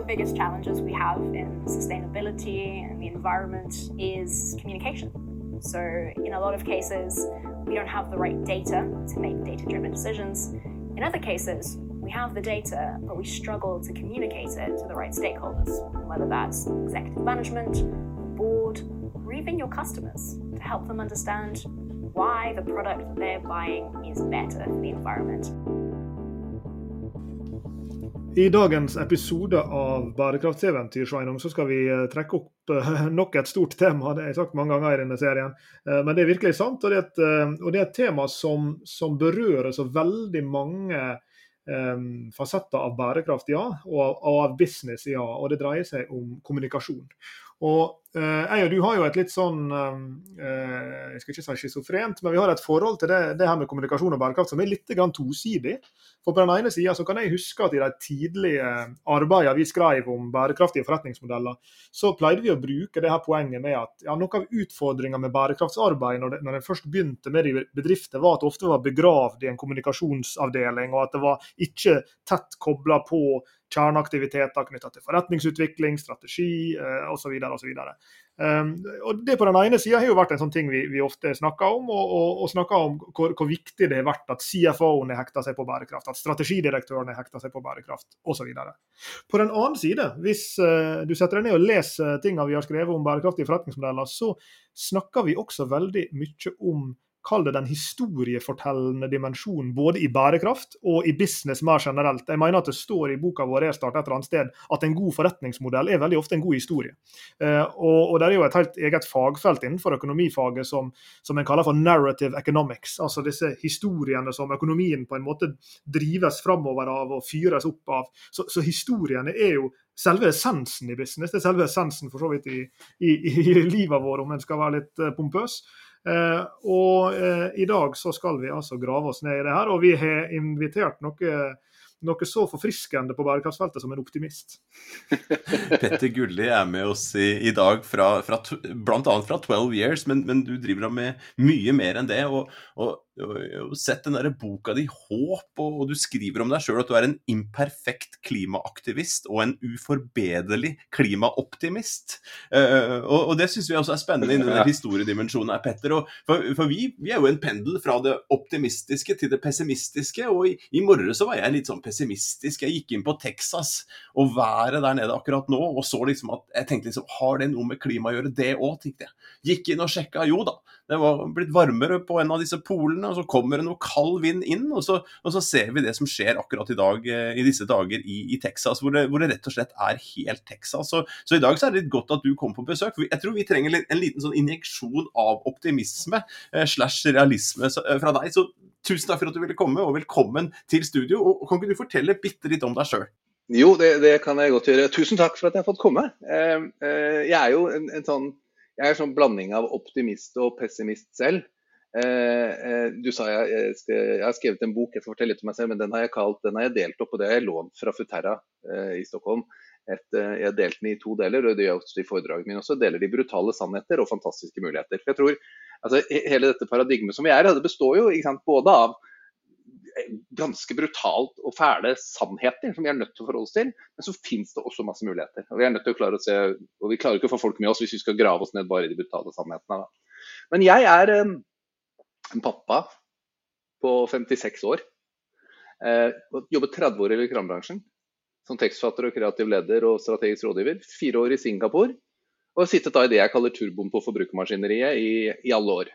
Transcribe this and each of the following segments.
the biggest challenges we have in sustainability and the environment is communication. So, in a lot of cases, we don't have the right data to make data driven decisions. In other cases, we have the data, but we struggle to communicate it to the right stakeholders, whether that's executive management, board, or even your customers, to help them understand why the product that they're buying is better for the environment. I dagens episode av Bærekraftseventyr Sveinung, så skal vi eh, trekke opp eh, nok et stort tema. Det har jeg sagt mange ganger i denne serien. Eh, men det er virkelig sant. Og det er et, det er et tema som, som, berører så veldig mange um, fasetter av bærekraft, ja. Og, og av business, ja. Og det dreier seg om kommunikasjon. Og jeg og du har jo et litt sånn uh, Jeg skal ikke si schizofrent, men vi har et forhold til det, det, her med kommunikasjon og bærekraft som er litt grann tosidig. For på den ene sida så kan jeg huske at i de tidlige arbeidene vi skrev om bærekraftige forretningsmodeller, så pleide vi å bruke det her poenget med at ja, noe av utfordringa med bærekraftsarbeid når, det, når en først begynte med det i bedrifter, var at det ofte var begravd i en kommunikasjonsavdeling, og at det var ikke tett kobla på kjerneaktiviteter knytta til forretningsutvikling, strategi eh, osv. osv. Um, og det på den ene sida har jo vært en sånn ting vi, vi ofte snakker om, og, og, og snakker om hvor, hvor, viktig det har vært at CFO-en har hekta seg på bærekraft, at strategidirektøren har hekta seg på bærekraft osv. På den annen side, hvis uh, du setter deg ned og leser tingene vi har skrevet om bærekraftige forretningsmodeller, så snakker vi også veldig mye om kall det den historiefortellende dimensjonen, både i bærekraft og i business mer generelt. Jeg mener at det står i boka vår Restart et eller annet sted at en god forretningsmodell er veldig ofte en god historie. Eh, og, og Det er jo et helt eget fagfelt innenfor økonomifaget som, som en kaller for narrative economics. Altså disse historiene som økonomien på en måte drives framover av og fyres opp av. Så, så historiene er jo selve essensen i business. Det er selve essensen for så vidt i, i, i livet vårt, om en skal være litt eh, pompøs. Eh, og eh, i dag så skal vi altså grave oss ned i det her, og vi har invitert noe noe så forfriskende på bærekraftsfeltet som en optimist. Petter Gulli er med oss i, i dag, fra, fra, bl.a. fra 12 Years, men, men, du driver med mye mer enn det. og, og og sett den der boka di Håp, og, du skriver om deg sjøl at du er en imperfekt klimaaktivist og en uforbederlig klimaoptimist. Uh, og, det syns vi også er spennende i denne historiedimensjonen her, Petter. Og, for, vi, vi, er jo en pendel fra det optimistiske til det pessimistiske, og i, i morges så var jeg litt sånn pessimistisk. Jeg gikk inn på Texas og været der nede akkurat nå, og så liksom at jeg tenkte liksom Har det noe med klima å gjøre? Det òg, tenkte jeg. Gikk inn og sjekka. Jo da, det var blitt varmere på en av disse polene og så kommer det noe kald vind inn, og så, og så, ser vi det som skjer akkurat i dag, eh, i disse dager i, i Texas, hvor det, hvor det, rett og slett er helt Texas. Så, så, i dag så er det litt godt at du kom på besøk. for Jeg tror vi trenger en liten sånn injeksjon av optimisme eh, slash realisme eh, fra deg. Så tusen takk for at du ville komme, og velkommen til studio. og Kan ikke du fortelle bitte litt om deg sjøl? Jo, det, det, kan jeg godt gjøre. Tusen takk for at jeg har fått komme. Jeg er jo en, en sånn jeg er sånn blanding av optimist og pessimist selv. Eh, eh, du sa jeg, jeg, skal, jeg, har skrevet en bok, jeg skal fortelle litt om meg selv, men den har jeg kalt, den har jeg delt opp, og det har jeg lånt fra Futerra eh, i Stockholm. Et, jeg har delt den i to deler, og det gjør også i foredragene mine også. Deler de brutale sannheter og fantastiske muligheter. For jeg tror altså, Hele dette paradigmet som vi er i, det består jo sant, både av ganske brutalt og fæle sannheter som vi er nødt til å forholde oss til, men så finnes det også masse muligheter. Og Vi er nødt til å klare å se, og vi klarer ikke å få folk med oss hvis vi skal grave oss ned bare i de brutale sannhetene. Men jeg er en pappa på 56 år. Eh, jobbet 30 år i reklambransjen som tekstfatter og kreativ leder og strategisk rådgiver. Fire år i Singapore. Og har sittet da i det jeg kaller turboen på forbrukermaskineriet i, i alle år.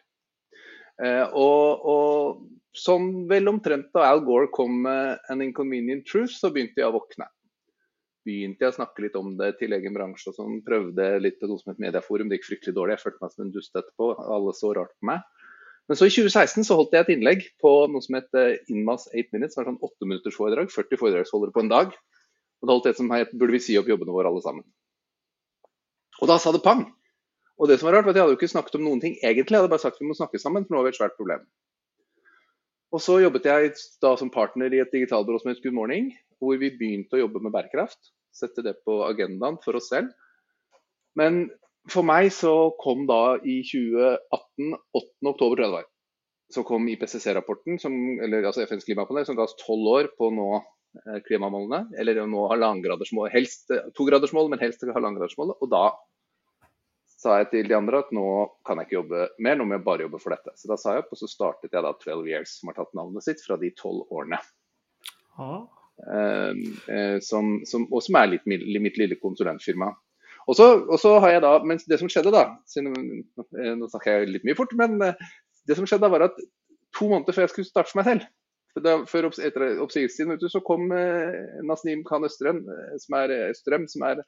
Eh, og, og, sånn vel omtrent da Al Gore kom med 'An Inconvenient Truth', så begynte jeg å våkne. Begynte jeg å snakke litt om det til egen bransje og sånn. Prøvde litt noe som et medieforum, det gikk fryktelig dårlig. Jeg følte meg som en dust etterpå. Alle så rart på meg. Men så i 2016 så holdt jeg et innlegg på noe som het eh, Inmas 8 Minutes. Det var sånn 8 minutters foredrag. 40 foredragsholdere på en dag. Og det holdt et som het 'Burde vi si opp jobbene våre alle sammen'? Og da sa det pang! Og det som var rart, var at jeg hadde jo ikke snakket om noen ting egentlig. Jeg hadde bare sagt vi må snakke sammen, for nå har vi et svært problem. Og så jobbet jeg da som partner i et digitalbyrå som het Good Morning, hvor vi begynte å jobbe med bærekraft. Sette det på agendaen for oss selv. Men for meg så kom da i 2018, 8. oktober, tror så kom IPCC-rapporten, altså FNs klimapanel, som ga oss tolv år på å nå eh, klimamålene. Eller nå halvannengradersmålet. helst togradersmålet, men helst halvannengradersmålet. Og da sa jeg til de andre at nå kan jeg ikke jobbe mer, nå må jeg bare jobbe for dette. Så da sa jeg opp, og så startet jeg da 12 Years, som har tatt navnet sitt fra de tolv årene. Ah. Eh, som, som, og som er litt mitt lille konsulentfirma. Og så, og så, har jeg da, men det som skjedde da, eh, Nå snakker jeg litt mye fort, men eh, det som skjedde da var at to måneder før jeg skulle starte for meg selv, da, før etter oppsigelsestiden ute, så kom eh, Nasnim Khan Østrøm, eh, som er, Strøm, som er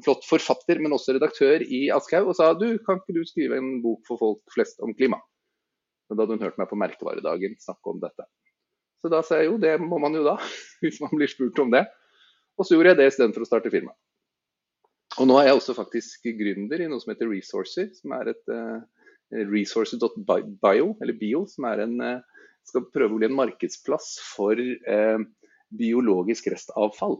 flott forfatter, men også redaktør i Aschehoug, og sa du, kan ikke du skrive en bok for folk flest om klima? Men da hadde hun hørt meg på merkevaredagen snakke om dette. Så da sa jeg jo, det må man jo da, hvis man blir spurt om det. Og så gjorde jeg det istedenfor å starte firma. Og nå er jeg også faktisk gründer i noe som heter Resourcer, som er et uh, resources.bio, eller bio, som er en uh, skal prøve å bli en markedsplass for uh, biologisk restavfall.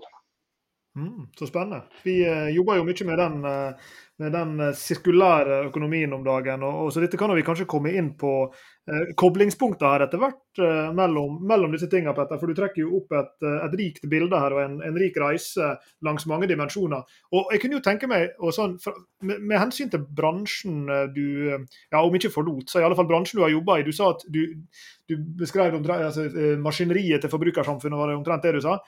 Mm, så spennende. Vi eh, jobber jo mye med den, eh, med den, eh, sirkulære økonomien om dagen. Og, og, så dette kan vi kanskje komme inn på eh, koblingspunkter her etter hvert eh, mellom, mellom, disse tingene, Petter. For du trekker jo opp et, et rikt bilde her og en, en, rik reise langs mange dimensjoner. Og jeg kunne jo tenke meg, sånn, for, med, med, hensyn til bransjen du ja om ikke forlot, så i alle fall bransjen du har jobba i. Du sa at du, du beskrev altså, maskineriet til forbrukersamfunnet, var det omtrent det du sa?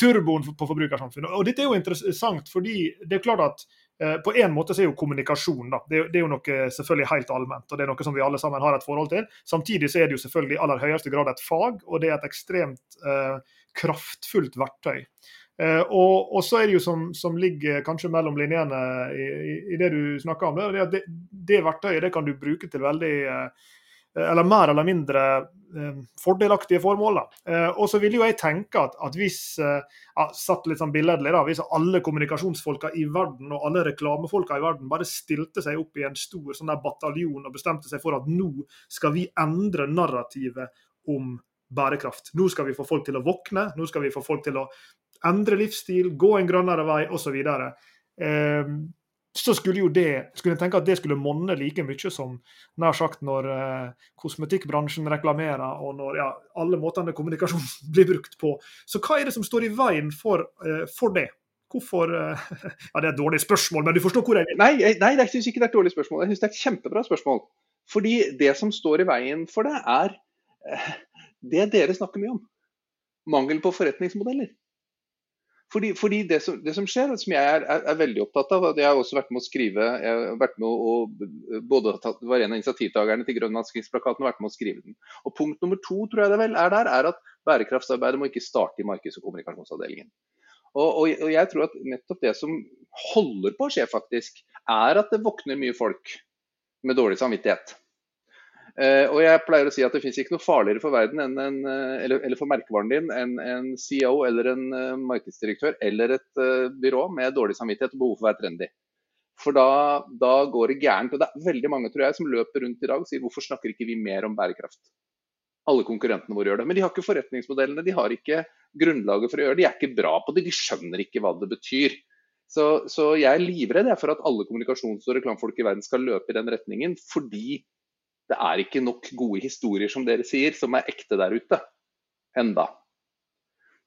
Turboen på forbrukersamfunnet. Og dette er jo interessant, fordi det er klart at eh, på en måte så er jo kommunikasjon da, det, det, er jo noe selvfølgelig helt allment, og det er noe som vi alle sammen har et forhold til. Samtidig så er det jo selvfølgelig i aller høyeste grad et fag, og det er et ekstremt eh, kraftfullt verktøy. Eh, og, og, så er det jo som, som ligger kanskje mellom linjene i, i, i det du snakker om, det, det, det verktøyet det kan du bruke til veldig eh, eller mer eller mindre eh, fordelaktige formål. Eh, og så vil jo jeg tenke at, at hvis ja, satt litt sånn billedlig da, hvis alle kommunikasjonsfolka i verden og alle reklamefolka i verden bare stilte seg opp i en stor sånn der bataljon og bestemte seg for at nå skal vi endre narrativet om bærekraft. Nå skal vi få folk til å våkne, nå skal vi få folk til å endre livsstil, gå en grønnere vei osv. Eh, så skulle jo det skulle jeg tenke at det skulle monne like mye som nær sagt når eh, kosmetikkbransjen reklamerer, og når ja, alle måtene kommunikasjon blir brukt på. Så hva er det som står i veien for, eh, for det? Hvorfor eh, Ja, det er et dårlig spørsmål, men du forstår hvor jeg vil? Nei, nei jeg syns ikke det er et dårlig spørsmål. Jeg syns det er et kjempebra spørsmål. Fordi det som står i veien for det, er eh, det dere snakker mye om. Mangel på forretningsmodeller. Fordi, fordi det, som, det, som, skjer, som jeg er, er, er, veldig opptatt av, jeg har også vært med å skrive jeg har vært med å, både var en av initiativtakerne til Grønlandskrigplakaten og vært med å skrive den. Og Punkt nummer to tror jeg det vel er der, er at bærekraftsarbeidet må ikke starte i markeds- og kommunikasjonsavdelingen. Og, og, og, jeg tror at nettopp det som holder på å skje, faktisk, er at det våkner mye folk med dårlig samvittighet. Uh, og jeg pleier å si at det finnes ikke noe farligere for verden en, uh, eller, eller, for merkevaren din enn en CEO eller en uh, markedsdirektør eller et byrå med dårlig samvittighet og behov for å være trendy. For da, da, går det gærent. Og det er veldig mange tror jeg, som løper rundt i dag og sier hvorfor snakker ikke vi mer om bærekraft? Alle konkurrentene våre gjør det. Men de har ikke forretningsmodellene, de har ikke grunnlaget for å gjøre det. De er ikke bra på det, de skjønner ikke hva det betyr. Så, så jeg er livredd for at alle kommunikasjons- og reklamefolk i verden skal løpe i den retningen, fordi det er ikke nok gode historier, som dere sier, som er ekte der ute. Enda.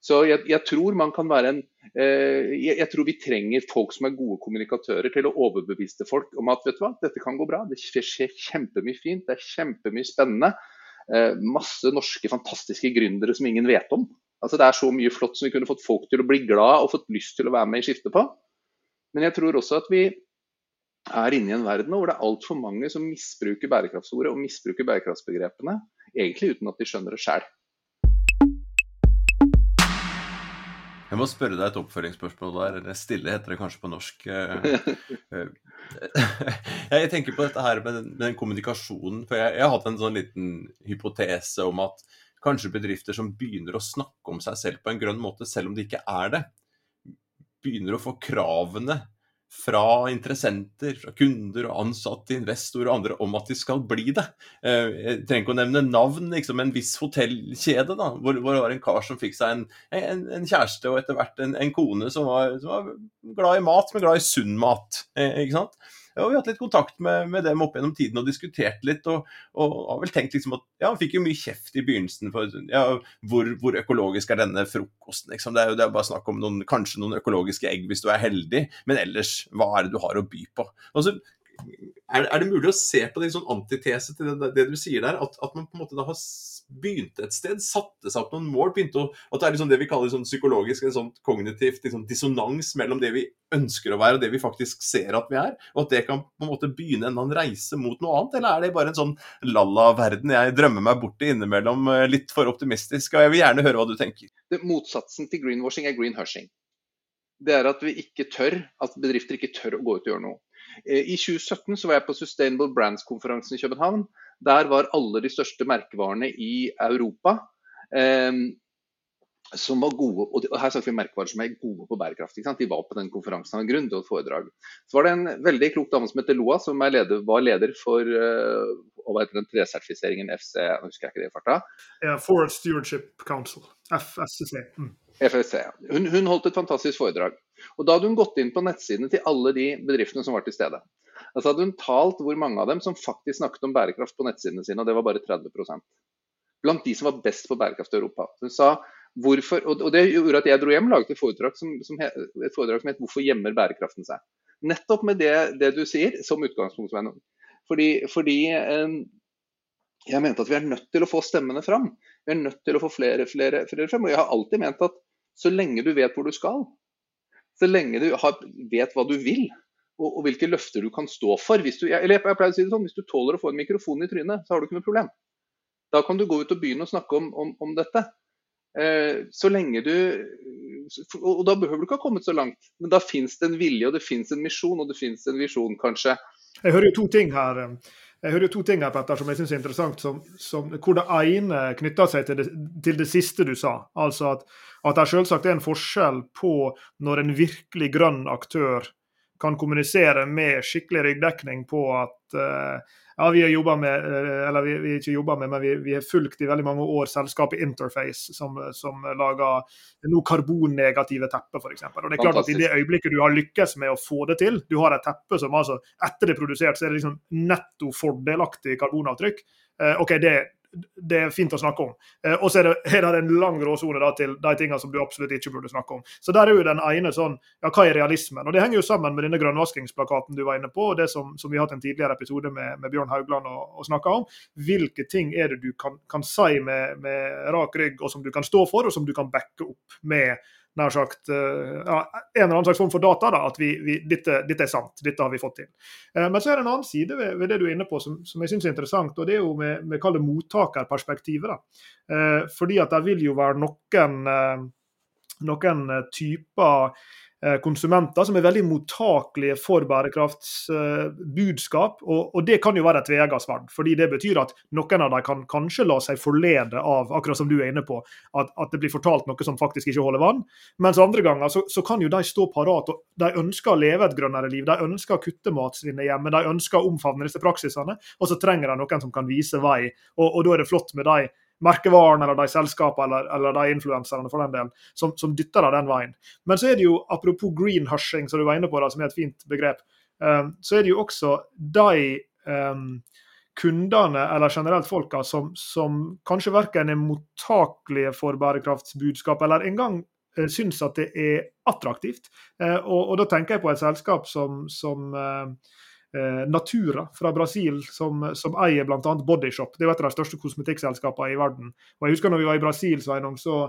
Så jeg, jeg tror man kan være en eh, jeg, jeg, tror vi trenger folk som er gode kommunikatører til å overbevise folk om at vet du hva, dette kan gå bra. Det skjer kjempemye fint, det er kjempemye spennende. Eh, masse norske fantastiske gründere som ingen vet om. Altså Det er så mye flott som vi kunne fått folk til å bli glad og fått lyst til å være med i skiftet på. Men jeg tror også at vi er inne i en verden hvor det er altfor mange som misbruker bærekraftsordet og misbruker bærekraftsbegrepene, egentlig uten at de skjønner det sjøl. Jeg må spørre deg et oppfølgingsspørsmål der. Eller stille heter det kanskje på norsk. Eh, eh, jeg tenker på dette her med den, med den kommunikasjonen. For jeg, jeg, har hatt en sånn liten hypotese om at kanskje bedrifter som begynner å snakke om seg selv på en grønn måte, selv om de ikke er det, begynner å få kravene fra interessenter, fra kunder og ansatte, investorer og andre om at de skal bli det. Eh, jeg trenger ikke å nevne navn, liksom en viss hotellkjede, da, hvor, hvor det var en kar som fikk seg en, en, en kjæreste og etter hvert en, en kone som var, som var, glad i mat, men glad i sunn mat. Eh, ikke sant? Ja, vi har hatt litt kontakt med, med, dem opp gjennom tiden og diskutert litt. Og, og har vel tenkt liksom at ja, han fikk jo mye kjeft i begynnelsen for ja, hvor, hvor økologisk er denne frokosten? Liksom. Det er jo det er bare snakk om noen, kanskje noen økologiske egg hvis du er heldig, men ellers, hva er det du har å by på? Og så er, er, det mulig å se på det en sånn antitese til det, det, du sier der? At, at, man på en måte da har begynt et sted, satte seg opp noen mål, begynte å, At det er liksom det vi kaller sånn psykologisk en sånn kognitivt liksom dissonans mellom det vi ønsker å være og det vi faktisk ser at vi er? Og at det kan på en måte begynne en reise mot noe annet? Eller er det bare en sånn lalla-verden jeg drømmer meg bort i innimellom, eh, litt for optimistisk? Og jeg vil gjerne høre hva du tenker. Det, motsatsen til greenwashing er greenhushing. Det er at vi ikke tør, at bedrifter ikke tør å gå ut og gjøre noe. Eh, I 2017 så var jeg på Sustainable Brands-konferansen i København. Der var alle de største merkevarene i Europa eh, som var gode, og her snakker vi merkevarer som er gode på bærekraft. De var på den konferansen av en grunn til et foredrag. Så var det en veldig klok dame som heter Loa, som leder, var leder for uh, hva heter den tresertifiseringen FC, jeg husker jeg ikke det i farta. Ja, Forest Stewardship Council, FSC. Mm. FSC. Hun, hun, holdt et fantastisk foredrag. Og Da hadde hun gått inn på nettsidene til alle de bedriftene som var til stede. Altså hadde hun talt hvor mange av dem som faktisk snakket om bærekraft på nettsidene sine, og det var bare 30% Blant de som var best på bærekraft i Europa. Hun sa hvorfor, og det gjorde at jeg dro hjem og laget et foredrag som, som, et foredrag som het 'Hvorfor gjemmer bærekraften seg?' Nettopp med det, det du sier som utgangspunkt. Fordi, fordi eh, jeg mente at vi er nødt til å få stemmene fram. Vi er nødt til å få flere, flere, flere frem. Og jeg har alltid ment at så lenge du vet hvor du skal, så lenge du har, vet hva du vil, og, og, hvilke løfter du kan stå for hvis du, eller jeg, jeg pleier å si det sånn, hvis du tåler å få en mikrofon i trynet, så har du ikke noe problem. Da kan du gå ut og begynne å snakke om, om, om dette. Eh, så lenge du Og da behøver du ikke ha kommet så langt. Men da fins det en vilje, og det fins en misjon, og det fins en visjon, kanskje. Jeg hører jo to ting her. Jeg hører to ting her, Petter, som jeg syns er interessant. Som, som, hvor det ene knytter seg til det, til det, siste du sa. Altså at, at det selvsagt er en forskjell på når en virkelig grønn aktør kan kommunisere med skikkelig ryggdekning på at uh, ja, vi har jobba med, eh, eller vi, vi ikke jobba med, men vi, vi har fulgt i veldig mange år selskapet Interface, som, som lager noe karbonnegative tepper, f.eks. Og det er klart at I det øyeblikket du har lykkes med å få det til, du har et teppe som altså, etter det er produsert, så er det liksom netto fordelaktig karbonavtrykk. Eh, OK, det, det er fint å snakke om. Eh, og så er, er, det en lang gråsone til de tingene som du absolutt ikke burde snakke om. Så der er jo den ene sånn Ja, hva er realismen? Og det henger jo sammen med denne grønnvaskingsplakaten du var inne på, og det som, som vi har hatt en tidligere episode med, med Bjørn Haugland og, og snakka om. Hvilke ting er det du kan, kan si med, med rak rygg, og som du kan stå for, og som du kan backe opp med nær sagt eh, ja, en eller annen slags form for data. da, At vi, vi, dette, dette, er sant, dette har vi fått til. Eh, men så er det en annen side ved, ved det du er inne på som, som jeg syns er interessant. og Det er jo med, med det mottakerperspektivet. da. Eh, fordi at det vil jo være noen, noen typer konsumenter som er veldig mottakelige for bærekraftsbudskap. Og, og, det kan jo være et tveegget sverd. fordi det betyr at noen av dem kan kanskje la seg forlede av akkurat som du er inne på, at, at det blir fortalt noe som faktisk ikke holder vann. Mens andre ganger så, så, kan jo de stå parat. og De ønsker å leve et grønnere liv. De ønsker å kutte matsvinnet hjemme. De ønsker å omfavne disse praksisene. Og så trenger de noen som kan vise vei. Og, og da er det flott med de merkevaren eller de selskapene eller, eller de influenserne for den del, som, som, dytter deg den veien. Men så er det jo, apropos green hushing, som du var inne på, da, som er et fint begrep, um, så er det jo også de um, kundene eller generelt folka som, som kanskje verken er mottakelige for bærekraftsbudskap eller engang uh, syns at det er attraktivt. Og, og, da tenker jeg på et selskap som, som eh, Natura fra Brasil, som, som eier bl.a. Bodyshop. Det er jo et av de største kosmetikkselskapene i verden. Og jeg husker når vi var i Brasil Sveinung, så,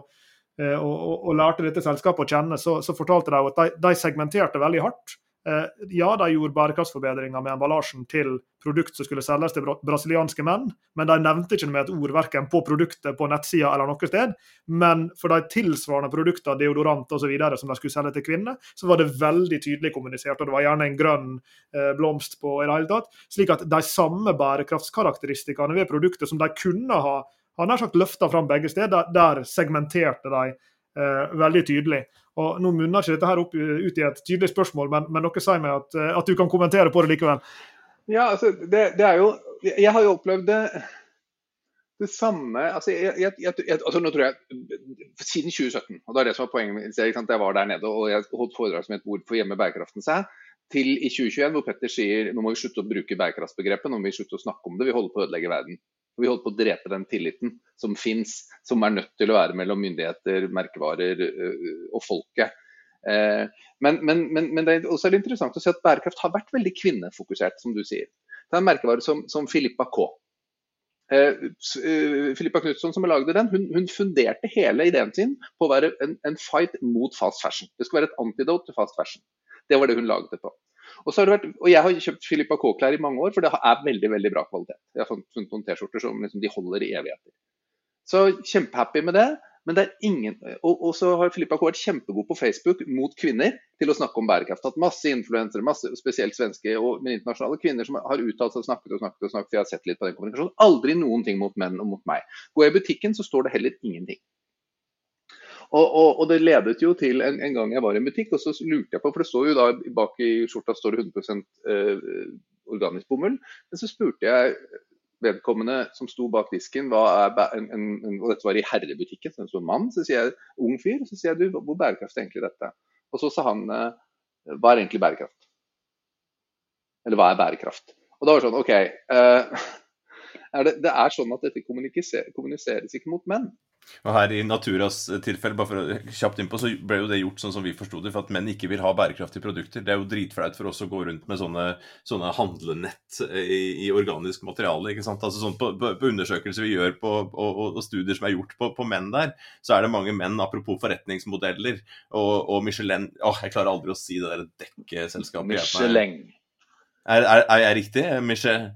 eh, og, og, og, lærte dette selskapet å kjenne, så, så fortalte de at de, de segmenterte veldig hardt. Eh, ja, de gjorde bærekraftsforbedringer med emballasjen til produkt som skulle selges til brasilianske menn, men de nevnte ikke med et ord verken på produktet på nettsida eller noe sted. Men for de tilsvarende produktene, deodorant osv. som de skulle selge til kvinner, så var det veldig tydelig kommunisert, og det var gjerne en grønn eh, blomst på i det hele tatt. Slik at de samme bærekraftskarakteristikkene ved produktet som de kunne ha, han har sagt løfta fram begge steder, der segmenterte de eh, veldig tydelig. Og Nå munner ikke dette her opp ut i et tydelig spørsmål, men, men noe sier meg at, eh, at, du kan kommentere på det likevel. Ja, altså, det, det, er jo Jeg har jo opplevd det, det samme altså, jeg, jeg, jeg, altså, nå tror jeg, Siden 2017, og det er det som var poenget mitt. Jeg var der nede og jeg holdt foredrag som het 'Hvorfor gjemmer bærekraften seg?' til i 2021, hvor Petter sier nå må vi slutte å bruke bærekraftsbegrepet, nå må vi slutte å snakke om det. Vi holder på å ødelegge verden. Vi holder på å drepe den tilliten som fins, som er nødt til å være mellom myndigheter, merkevarer og folket. Men, men, men, men, det er også interessant å se at bærekraft har vært veldig kvinnefokusert, som du sier. Det er en merkevare som, som Filippa K. Filippa Knutson som lagde den, hun, hun, funderte hele ideen sin på å være en, en, fight mot fast fashion. Det skulle være et antidote til fast fashion. Det var det hun lagde på. Og, så har det vært, og jeg har kjøpt Filippa K-klær i mange år, for det er veldig veldig bra kvalitet. Jeg har funnet noen T-skjorter som liksom, de holder i evigheter. Så kjempehappy med det. Men det er ingen, og, og så har Filippa K vært kjempegod på Facebook mot kvinner til å snakke om bærekraft. Hatt masse influensere, masse, spesielt svenske, og, men internasjonale kvinner som har uttalt seg og snakket og snakket. og snakket, for jeg har sett litt på den kommunikasjonen. Aldri noen ting mot menn og mot meg. Går jeg i butikken, så står det heller ingenting. Og, og, og, det ledet jo til en, en, gang jeg var i en butikk, og så lurte jeg på, for det står jo da bak i skjorta står det 100 eh, organisk bomull. Men så spurte jeg vedkommende som sto bak disken, en, en, og dette var i herrebutikken, så det en mann, så sier jeg ung fyr, så sier jeg du, hvor bærekraft er egentlig dette? Og så sa han eh, hva er egentlig bærekraft? Eller hva er bærekraft? Og da var det sånn OK. Eh, er det, det, er sånn at dette kommuniseres ikke mot menn. Og her I Naturas tilfelle, bare for å kjapt innpå, så ble jo det gjort sånn som vi forsto det, for at menn ikke vil ha bærekraftige produkter. Det er jo dritflaut for oss å gå rundt med sånne, sånne handlenett i, i, organisk materiale. ikke sant? Altså sånn På, på, på undersøkelser vi gjør på, og, og, studier som er gjort på, på, menn der, så er det mange menn, apropos forretningsmodeller og, og Michelin Åh, jeg klarer aldri å si det der dekkeselskapet. Michelin. Er, er, er, jeg riktig? Michel...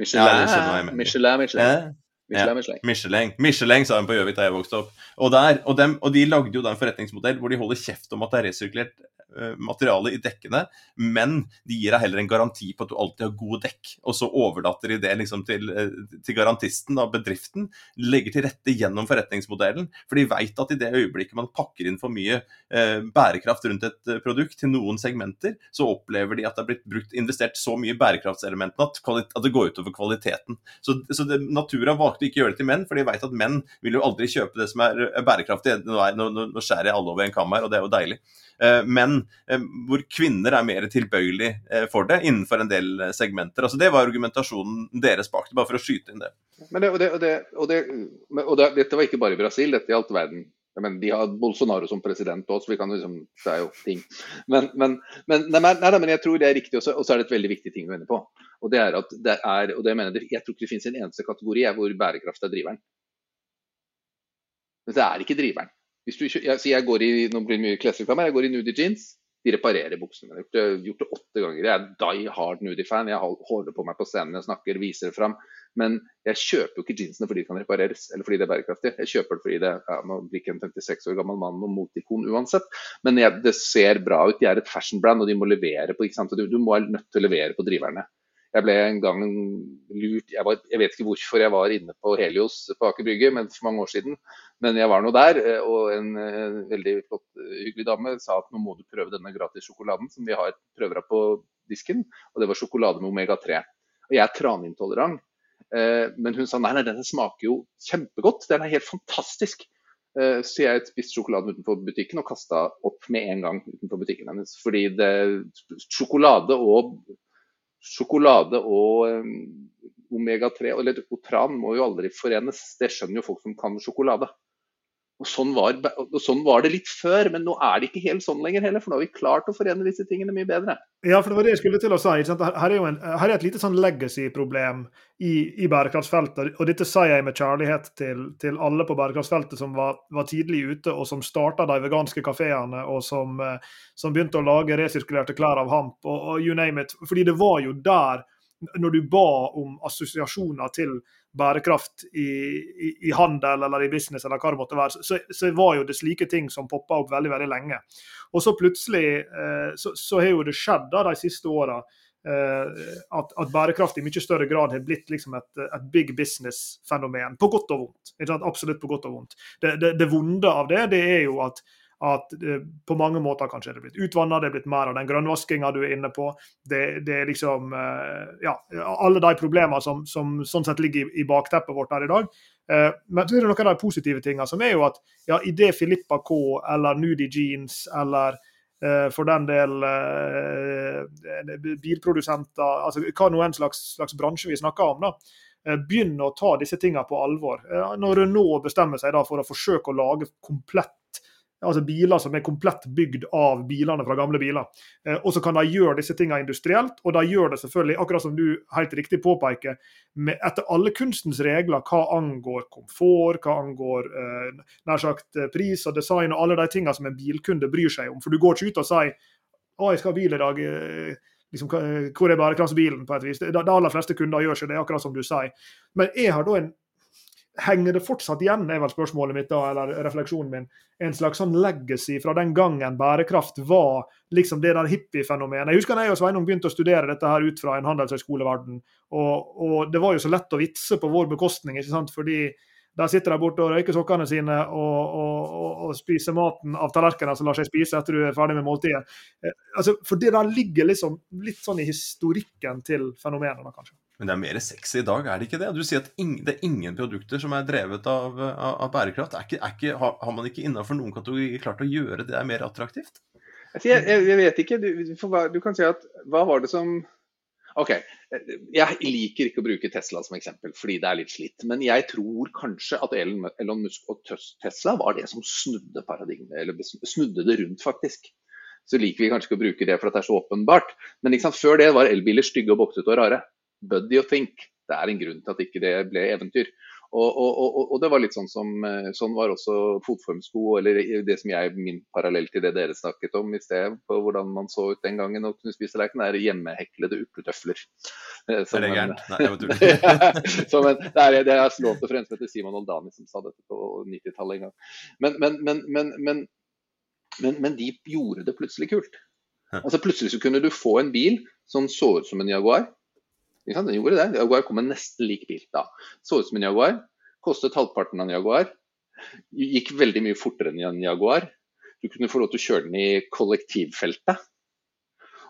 Michelin, ja, Michelin, Michelin. Michelin, Michelin. Michelin. Michelin, sa de på Gjøvik da jeg vokste opp. Og, der, og, dem, og, de lagde jo da en forretningsmodell hvor de holder kjeft om at det er resirkulert uh, materiale i dekkene, men de gir deg heller en garanti på at du alltid har gode dekk. Og så overlater de det liksom til, uh, til garantisten, da, bedriften, legger til rette gjennom forretningsmodellen. For de veit at i det øyeblikket man pakker inn for mye eh, bærekraft rundt et produkt til noen segmenter, så opplever de at det er blitt brukt, investert så mye i bærekraftselementene at, at, det går utover kvaliteten. Så, så det, Natura valgte ikke å gjøre det til menn, for de veit at menn vil jo aldri kjøpe det som er bærekraftig. Nå, er, nå, nå skjærer jeg alle over en kam her, og det er jo deilig. Eh, men eh, hvor kvinner er mer tilbøyelig eh, for det innenfor en del segmenter. Altså Det var argumentasjonen deres bak det, bare for å skyte inn det. Det, og, det, og, det, og, og Dette var ikke bare i Brasil, dette gjaldt verden. Men de har Bolsonaro som president òg, så vi kan liksom, det er jo ting. Men, men, men, nei, nei, men jeg tror det er riktig, og så er det et veldig viktig ting å vende på. Og det er at det er, og det mener jeg, jeg tror ikke det finnes en eneste kategori hvor bærekraft er driveren. Men det er ikke driveren. Hvis du, jeg, jeg går i nå blir det mye klesreklame, jeg går i nudie jeans. De reparerer buksene mine. Jeg har gjort det åtte ganger. Jeg er die hard nudie-fan. Jeg holder på meg på scenen, jeg snakker, viser det fram. Men jeg kjøper jo ikke jeansene fordi de kan repareres, eller fordi det er bærekraftig. Jeg kjøper det fordi det ja, nå blir ikke en 56 år gammel mann noe motikon uansett. Men jeg, det ser bra ut. De er et fashion brand, og de må levere på ikke sant? Du, du må være nødt til å levere på driverne. Jeg ble en gang lurt jeg, var, jeg, vet ikke hvorfor jeg var inne på Helios på Aker Brygge men for mange år siden, men jeg var nå der. Eh, og en uh, veldig flott, uh, hyggelig dame sa at nå må du prøve denne gratis sjokoladen som vi har prøver av på disken. Og det var sjokolade med omega-3. Og jeg er tranintolerant. Men hun sa nei, nei, denne smaker jo kjempegodt. Den er helt fantastisk. Så jeg spiste sjokoladen utenfor butikken og kasta opp med en gang utenfor butikken hennes. Fordi det, sjokolade og sjokolade og um, omega-3 eller otran må jo aldri forenes. Det skjønner jo folk som kan sjokolade. Og sånn, var, og sånn, var, det litt før, men nå er det ikke helt sånn lenger heller. For nå har vi klart å forene disse tingene mye bedre. Ja, for det var det jeg skulle til å si. Her er jo en, her er et lite sånn legacy-problem i, i, bærekraftsfeltet. Og dette sier jeg med kjærlighet til, til alle på bærekraftsfeltet som var, var, tidlig ute, og som starta de veganske kafeene, og som, eh, som, begynte å lage resirkulerte klær av hamp, og, og you name it. Fordi det var jo der når du ba om assosiasjoner til bærekraft i, i, i, handel eller i business, eller hva det måtte være, så, så var jo det slike ting som poppa opp veldig veldig lenge. Og så plutselig eh, så, så, har jo det skjedd da de siste åra eh, at, at, bærekraft i mye større grad har blitt liksom et, et big business-fenomen. På godt og vondt. Absolutt på godt og vondt. Det, det, det vonde av det, det er jo at at eh, på mange måter kanskje er det blitt utvanna, det er blitt mer av den grønnvaskinga du er inne på. Det, det, er liksom eh, Ja, alle de problemene som, som sånn sett ligger i, i, bakteppet vårt her i dag. Eh, men så er det noen av de positive tingene, som er jo at ja, idet Filippa K eller Nudie Jeans eller for den del bilprodusenter, altså hva nå en slags, slags bransje vi snakker om. da, begynner å ta disse tingene på alvor. Når Renault bestemmer seg da for å forsøke å lage komplett altså biler som er komplett bygd av bilene fra gamle biler. Eh, og så kan de gjøre disse tingene industrielt, og de gjør det selvfølgelig, akkurat som du helt riktig påpeker, med, etter alle kunstens regler hva angår komfort, hva angår eh, nær sagt eh, pris og design og alle de tingene som en bilkunde bryr seg om. For du går ikke ut og sier å, jeg skal ha bil i dag. Liksom, hvor er bærekraftsbilen, på et vis. De aller fleste kunder gjør ikke det, akkurat som du sier. Men jeg har da en henger det fortsatt igjen, er vel spørsmålet mitt da, eller refleksjonen min, en slags sånn legacy fra den gangen bærekraft var liksom det der hippiefenomenet. Jeg husker da jeg og Sveinung begynte å studere dette her ut fra en handelshøyskoleverden, og, og, det var jo så lett å vitse på vår bekostning, ikke sant, fordi der sitter de borte og røyker sokkene sine og, og, og spiser maten av tallerkenen som lar seg spise etter du er ferdig med måltidet. Eh, altså, for det der ligger liksom litt sånn i historikken til fenomenene, kanskje. Men det er mer sexy i dag, er det ikke det? Du sier at ingen, det er ingen produkter som er drevet av, av, av bærekraft. Er ikke, er ikke, har, har, man ikke innenfor noen kategorier klart å gjøre det mer attraktivt? Jeg, jeg, jeg, vet ikke. Du, du, kan si at hva var det som OK. Jeg liker ikke å bruke Tesla som eksempel, fordi det er litt slitt. Men jeg tror kanskje at Elon Musk og Tesla var det som snudde paradigmet, eller snudde det rundt, faktisk. Så liker vi kanskje ikke å bruke det for at det er så åpenbart. Men liksom, før det var elbiler stygge og boksete og rare buddy og think. Det er en grunn til at ikke det ble eventyr. Og, og, og, det var litt sånn som eh, sånn var også fotformsko, eller det som jeg min parallell til det dere snakket om i sted, på hvordan man så ut den gangen og kunne spise lerken, er hjemmeheklede upletøfler. Eh, som er det gærent? Nei, jeg var det er, det er lånt for en som Simon Oldani som sa dette på 90-tallet en gang. Men, men, men, men, de gjorde det plutselig kult. Altså Plutselig så kunne du få en bil som så ut som en Jaguar den gjorde det. Jaguar kom med nesten lik bil da. Så ut som en Jaguar. Kostet halvparten av en Jaguar. Gikk veldig mye fortere enn en Jaguar. Du kunne få lov til å kjøre den i kollektivfeltet.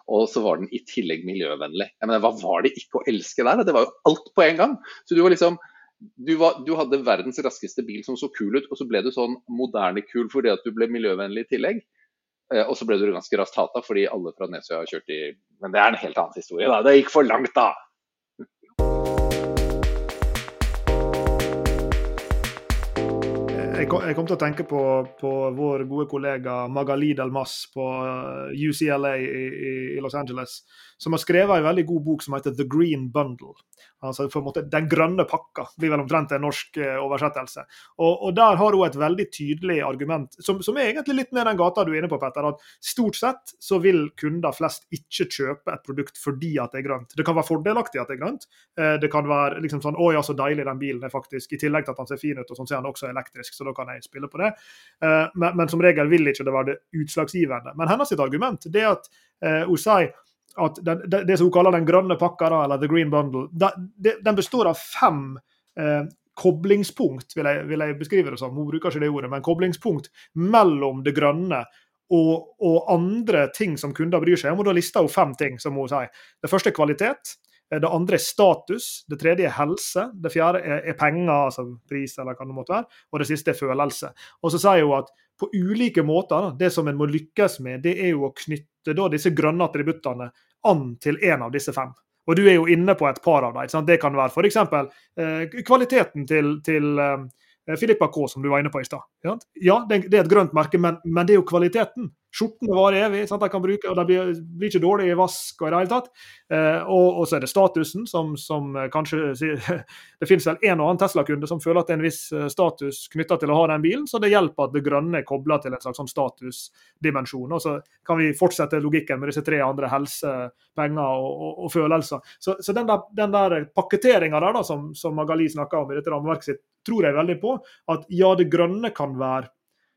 Og så var den i tillegg miljøvennlig. Mener, hva var det ikke å elske der? Det var jo alt på en gang. Så du var liksom du, var, du, hadde verdens raskeste bil som så kul ut, og så ble du sånn moderne kul fordi at du ble miljøvennlig i tillegg. Eh, og så ble du ganske raskt hata fordi alle fra Nesøya har kjørt i Men det er en helt annen historie, da. Det gikk for langt, da. Jeg, kom, jeg kom til å tenke på, på vår gode kollega Magali Delmas på eh, UCLA i, i, Los Angeles, som har skrevet en veldig god bok som heter The Green Bundle. Altså for en måte Den grønne pakka blir vel omtrent en norsk uh, oversettelse. Og, og, Der har hun et veldig tydelig argument, som, som, er egentlig litt mer den gata du er inne på, Petter. At stort sett så vil kunder flest ikke kjøpe et produkt fordi at det er grønt. Det kan være fordelaktig at det er grønt. Uh, det kan være liksom sånn Å ja, så deilig den bilen er faktisk. I tillegg til at den ser fin ut, og sånn ser han også elektrisk. så da kan jeg spille på det. Eh, men, men, som regel vil ikke det være det utslagsgivende. Men hennes argument det er at hun sier at den, det, det, som hun kaller den grønne pakka, eller the green bundle, det, den består av fem eh, koblingspunkt, vil jeg, vil jeg, beskrive det som. Hun bruker ikke det ordet, men koblingspunkt mellom det grønne og, og, andre ting som kunder bryr seg om. og Da lister hun fem ting, som hun sier. Det første er kvalitet. Eh, det andre er status, det tredje er helse, det fjerde er, er penger, altså pris eller hva det måtte være, og det siste er følelse. Og så sier hun at på ulike måter, det som en må lykkes med, det er jo å knytte disse grønne attributtene an til en av disse fem. Og du er jo inne på et par av dem. Det kan være f.eks. Eh, kvaliteten til, til eh, Filippa K, som du var inne på i stad. Ja, det er et grønt merke, men, men det er jo kvaliteten. Skjortene varer evig, sant? de kan bruke, og de blir, blir ikke dårlige i vask og i det hele tatt. Eh, og, og, så er det statusen, som, som eh, kanskje Det finnes vel en og annen Tesla-kunde som føler at det er en viss eh, status knytta til å ha den bilen, så det hjelper at det grønne er kobla til en slags sånn statusdimensjon. Og så kan vi fortsette logikken med disse tre andre helse, penger og, og, og følelser. Så, så, den der, den der pakketeringa der da, som, som Magali snakka om i dette rammeverket sitt, tror jeg veldig på. At ja, det grønne kan være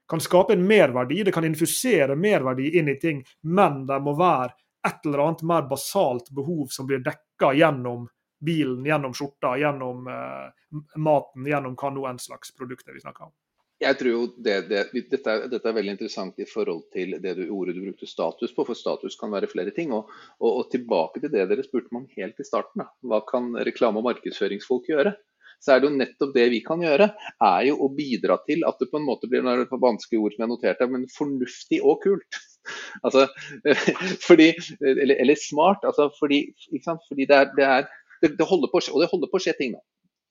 kan skape en merverdi, det kan infusere merverdi inn i ting, men det må være et eller annet mer basalt behov som blir dekka gjennom bilen, gjennom skjorta, gjennom eh, maten, gjennom hva nå enn slags produkter vi snakker om. Jeg tror jo det, det, dette, er, dette, er, veldig interessant i forhold til det du, ordet du brukte status på, for status kan være flere ting. Og, og, og tilbake til det dere spurte meg om helt i starten. Da. Hva kan reklame- og markedsføringsfolk gjøre? Så er det jo nettopp det vi kan gjøre. Er jo å bidra til at det på en måte blir noe vanskelig ord som jeg noterte, men fornuftig og kult. Altså, fordi, eller, eller, smart. Altså, fordi, fordi det, er, det, er, det, det, holder på, og det holder på å skje ting nå.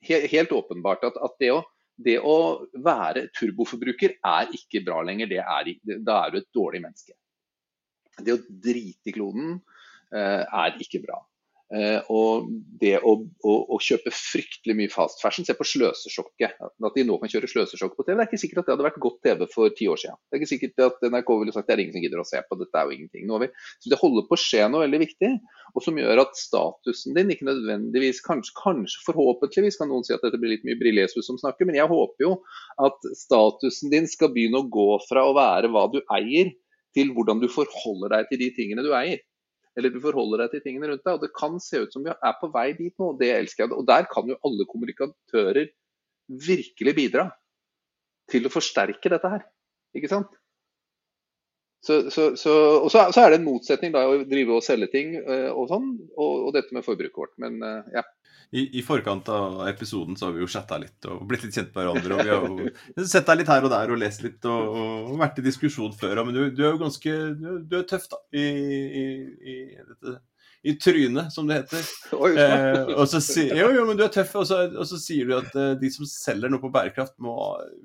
Helt, helt åpenbart at, at det, å, det, å, være turboforbruker er ikke bra lenger. Er, da er du et dårlig menneske. Det å drite i kloden eh, er ikke bra. Eh, og det å, å, å, kjøpe fryktelig mye fast fashion, se på sløsesjokket. At de nå kan kjøre sløsesjokk på TV, det er ikke sikkert at det hadde vært godt TV for ti år siden. Det er ikke sikkert at NRK ville sagt det er ingen som gidder å se på, dette er jo ingenting. Vi, så det holder på å skje noe veldig viktig, og som gjør at statusen din ikke nødvendigvis, kanskje, kanskje forhåpentligvis kan noen si at dette blir litt mye Brillesus som snakker, men jeg håper jo at statusen din skal begynne å gå fra å være hva du eier, til hvordan du forholder deg til de tingene du eier eller du forholder deg til tingene rundt deg. og Det kan se ut som vi er på vei dit nå, og det elsker jeg. Og Der kan jo alle kommunikatører virkelig bidra til å forsterke dette her. Ikke sant? Så, så, så, og så, er det en motsetning da, å drive og selge ting uh, og sånn, og, og, dette med forbrukerkort. Men uh, ja. I, I, forkant av episoden så har vi jo chatta litt og blitt litt kjent med hverandre. og Vi har jo sett deg litt her og der og lest litt og, og vært i diskusjon før. Men du, du er jo ganske du er tøff da, i, i, i dette i trynet, som det heter. Eh, og så sier, jo, jo, men du er tøff, og så, og så sier du at eh, de som selger noe på bærekraft, må,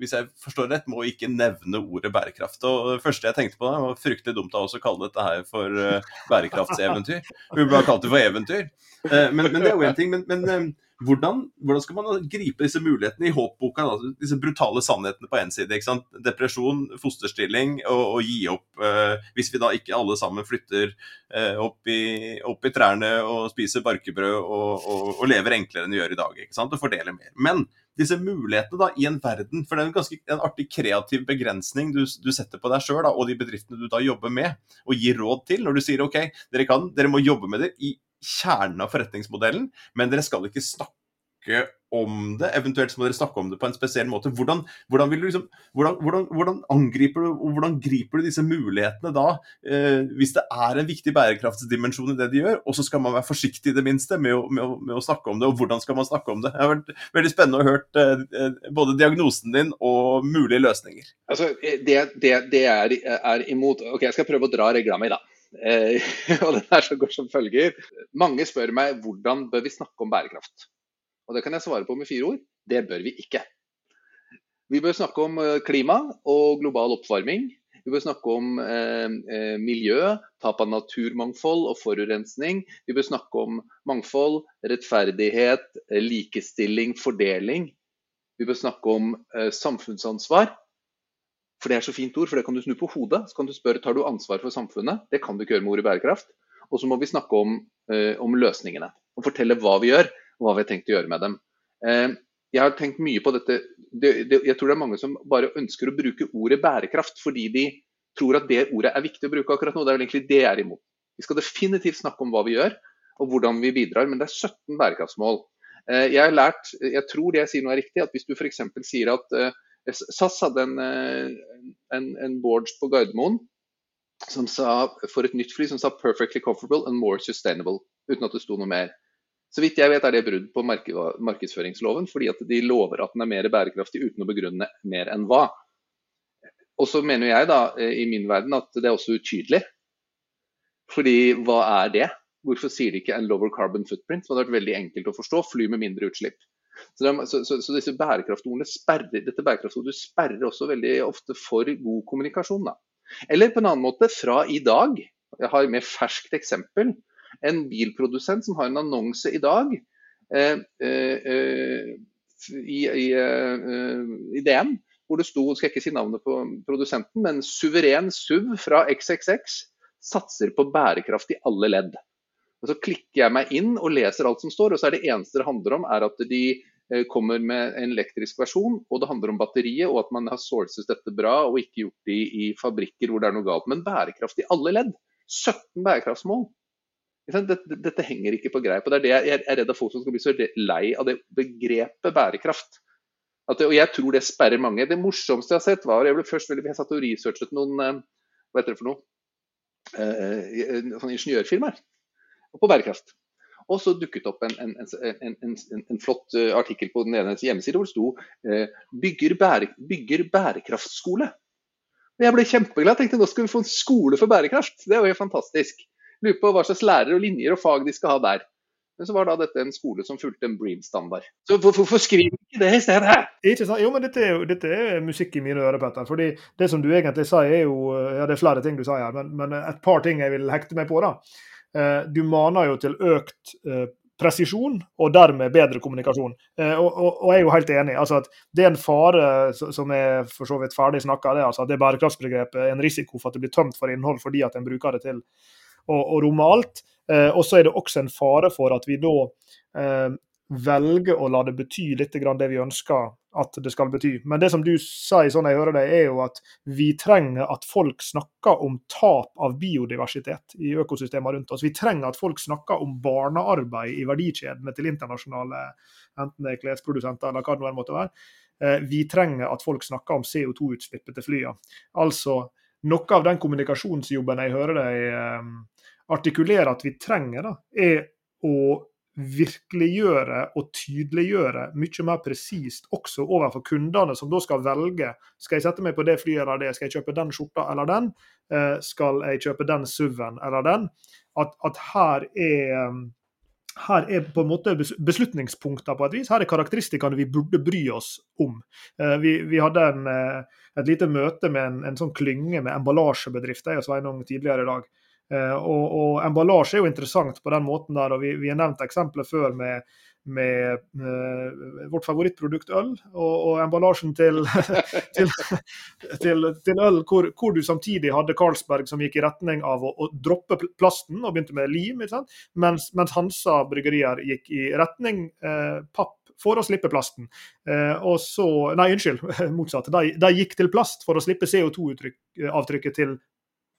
hvis jeg forstår rett, må ikke nevne ordet bærekraft. Og Det første jeg tenkte på, da, var fryktelig dumt av oss å kalle dette her for eh, bærekraftseventyr. Vi burde ha kalt det for eventyr. Eh, men, men, det er jo én ting. Men, men eh, hvordan, hvordan, skal man gripe disse mulighetene i håpboka? Da? Disse brutale sannhetene på én side. Depresjon, fosterstilling og, og gi opp. Eh, hvis vi da ikke alle sammen flytter eh, opp, i, opp, i, trærne og spiser barkebrød og, og, og, lever enklere enn vi gjør i dag. ikke sant? Og fordeler mer. Men disse mulighetene da i en verden For det er en ganske en artig kreativ begrensning du, du setter på deg sjøl og de bedriftene du da jobber med, og gir råd til. Når du sier OK, dere, kan, dere må jobbe med det i kjernen av forretningsmodellen, men dere skal ikke snakke om det. Eventuelt så må dere snakke om det på en spesiell måte. Hvordan, hvordan, liksom, hvordan, hvordan angriper du og hvordan griper du disse mulighetene da, eh, hvis det er en viktig bærekraftsdimensjon i det de gjør, og så skal man være forsiktig i det minste med å, med, å, med å, snakke om det, og hvordan skal man snakke om det? Det har vært veldig spennende å høre eh, eh, både diagnosen din og mulige løsninger. Altså, det, det, det er, er, imot Ok, jeg skal prøve å dra regla mi, da. Eh, og den er så går som følger. Mange spør meg hvordan bør vi snakke om bærekraft. Og det kan jeg svare på med fire ord. Det bør vi ikke. Vi bør snakke om eh, klima og global oppvarming. Vi bør snakke om eh, eh, miljø, tap av naturmangfold og forurensning. Vi bør snakke om mangfold, rettferdighet, likestilling, fordeling. Vi bør snakke om eh, samfunnsansvar. For det er så fint ord, for det kan du snu på hodet. Så kan du spørre tar du ansvar for samfunnet. Det kan du ikke gjøre med ordet bærekraft. Og så må vi snakke om, eh, om, løsningene. Og fortelle hva vi gjør, og hva vi har tenkt å gjøre med dem. Eh, jeg har tenkt mye på dette. Det, det, jeg tror det er mange som bare ønsker å bruke ordet bærekraft fordi de tror at det ordet er viktig å bruke akkurat nå. Det er vel egentlig det jeg er imot. Vi skal definitivt snakke om hva vi gjør og hvordan vi bidrar, men det er 17 bærekraftsmål. Eh, jeg har lært, jeg tror det jeg sier nå er riktig, at hvis du f.eks. sier at SAS hadde en, eh, en, en board på Gardermoen som sa, for et nytt fly som sa 'perfectly comfortable and more sustainable', uten at det sto noe mer. Så vidt jeg vet er det brudd på markedsføringsloven, fordi at de lover at den er mer bærekraftig uten å begrunne mer enn hva. Og så mener jeg da, eh, i min verden, at det er også utydelig. Fordi hva er det? Hvorfor sier de ikke en lower carbon footprint? Som hadde vært veldig enkelt å forstå. Fly med mindre utslipp. Så, det, så, så, så disse bærekraftordene sperrer, dette bærekraftordet sperrer også veldig ofte for god kommunikasjon. Da. Eller på en annen måte, fra i dag, jeg har et ferskt eksempel, en bilprodusent som har en annonse i dag eh, eh, eh i, i, eh, i, DM, hvor det sto, skal jeg ikke si navnet på produsenten, men suveren SUV fra XXX satser på bærekraft i alle ledd. Og Så klikker jeg meg inn og leser alt som står, og så er det eneste det handler om, er at de kommer med en elektrisk versjon, og det handler om batteriet, og at man har sourcet dette bra og ikke gjort det i, fabrikker hvor det er noe galt. Men bærekraft i alle ledd. 17 bærekraftsmål. Dette, dette, henger ikke på greip. og det er det Jeg er redd at folk som skal bli så lei av det begrepet bærekraft. Det, og jeg tror det sperrer mange. Det morsomste jeg har sett, var Jeg ble først veldig, jeg satt og researchet noen eh, hva heter det for noe, eh, sånne ingeniørfirmaer på bærekraft. Og så dukket opp en, en, en, en flott eh, artikkel på den ene hjemmesiden hvor det sto eh, bygger, bære, bygger, bærekraftskole'. Jeg ble kjempeglad. tenkte nå skal vi få en skole for bærekraft. Det var jo fantastisk. Lurer på hva slags lærere og linjer og fag de skal ha der. Men så var da dette en skole som fulgte en Bream-standard. Så hvorfor skriver du ikke det i stedet? Ikke sant? Jo, men dette er, jo, dette er musikk i mine ører, Petter. fordi det som du egentlig sa, er jo Ja, det er flere ting du sa her, men, men et par ting jeg vil hekte meg på, da. Eh, du maner jo til økt eh, presisjon og dermed bedre kommunikasjon. Eh, og, jeg er jo helt enig. altså at Det er en fare som er for så vidt ferdig snakka, det, altså det bærekraftsbegrepet er en risiko for at det blir tømt for innhold fordi at en bruker det til å, romme alt. Og så er det også en fare for at vi da velger å la det bety litt det vi ønsker at det skal bety. Men det som du sier, sånn jeg hører det, er jo at vi trenger at folk snakker om tap av biodiversitet i økosystemene rundt oss. Vi trenger at folk snakker om barnearbeid i verdikjedene til internasjonale enten det er klesprodusenter eller hva det nå måtte være. Eh, vi trenger at folk snakker om CO2-utslippet til flyene. Altså, noe av den kommunikasjonsjobben jeg hører deg eh, artikulere at vi trenger, da, er å virkeliggjøre og tydeliggjøre mye mer presist også overfor kundene, som da skal velge skal jeg sette meg på det flyet eller det, skal jeg kjøpe den skjorta eller den, eh, skal jeg kjøpe den SUV-en eller den. At, at, her er her er på en måte beslutningspunkter på et vis. Her er karakteristikkene vi burde bry oss om. Eh, vi, vi hadde en, eh, et lite møte med en, en sånn klynge med emballasjebedrifter jeg og Sveinung tidligere i dag. Eh, og, og, emballasje er jo interessant på den måten der, og vi, vi har nevnt eksempler før med, med uh, vårt favorittprodukt øl, og, og emballasjen til, til, til, til øl hvor, hvor, du samtidig hadde Carlsberg som gikk i retning av å, å droppe plasten og begynte med lim, mens, mens, Hansa bryggerier gikk i retning uh, papp for å slippe plasten. Eh, og så, Nei, unnskyld, motsatt. De, de, gikk til plast for å slippe CO2-avtrykket til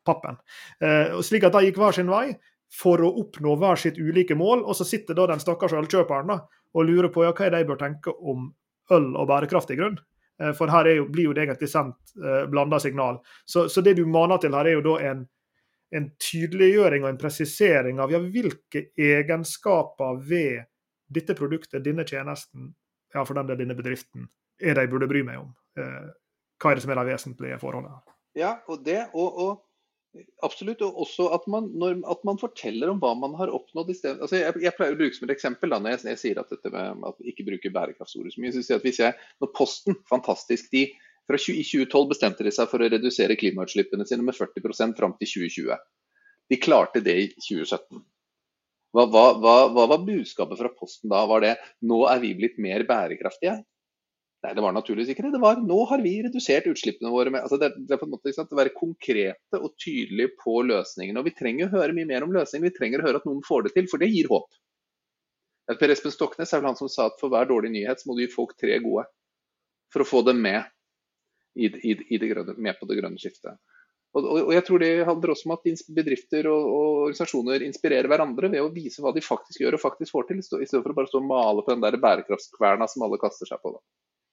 pappen. Eh, slik at de gikk hver sin vei for å oppnå hver sitt ulike mål. Og så sitter da den stakkars ølkjøperen da, og lurer på ja, hva er det de bør tenke om øl og bærekraftig grunn. Eh, for her jo, blir jo det egentlig sendt eh, blanda signal. Så, så, det du maner til her, er jo da en, en tydeliggjøring og en presisering av ja, hvilke egenskaper ved dette produktet, denne tjenesten, ja, for den del denne bedriften, er det jeg burde bry meg om. Eh, hva er det som er de vesentlige forholdene? Ja, og det, og, og Absolutt. Og også at man, når, at man, forteller om hva man har oppnådd. i stedet. Altså jeg, jeg, pleier å bruke som et eksempel da, når jeg, jeg sier at dette med at vi ikke bruker bærekraftsordet så mye. så sier at hvis jeg, når Posten, fantastisk, de fra 20, I 2012 bestemte de seg for å redusere klimautslippene sine med 40% fram til 2020. De klarte det i 2017. Hva, hva, hva, hva var budskapet fra Posten da? Var det nå er vi blitt mer bærekraftige? Nei, det var naturligvis ikke det. Det var nå har vi redusert utslippene våre. Med, altså det, det, er på en måte sant, å være konkrete og tydelige på løsningene. Og vi trenger å høre mye mer om løsninger. Vi trenger å høre at noen får det til, for det gir håp. Per Espen Stoknes er vel han som sa at for hver dårlig nyhet så må du gi folk tre gode. For å få dem med, i, i, i grønne, med på det grønne skiftet. Og, og, jeg tror det handler også om at bedrifter og, og, organisasjoner inspirerer hverandre ved å vise hva de faktisk gjør og faktisk får til, i stedet for å bare stå og male på den der bærekraftskverna som alle kaster seg på. Da.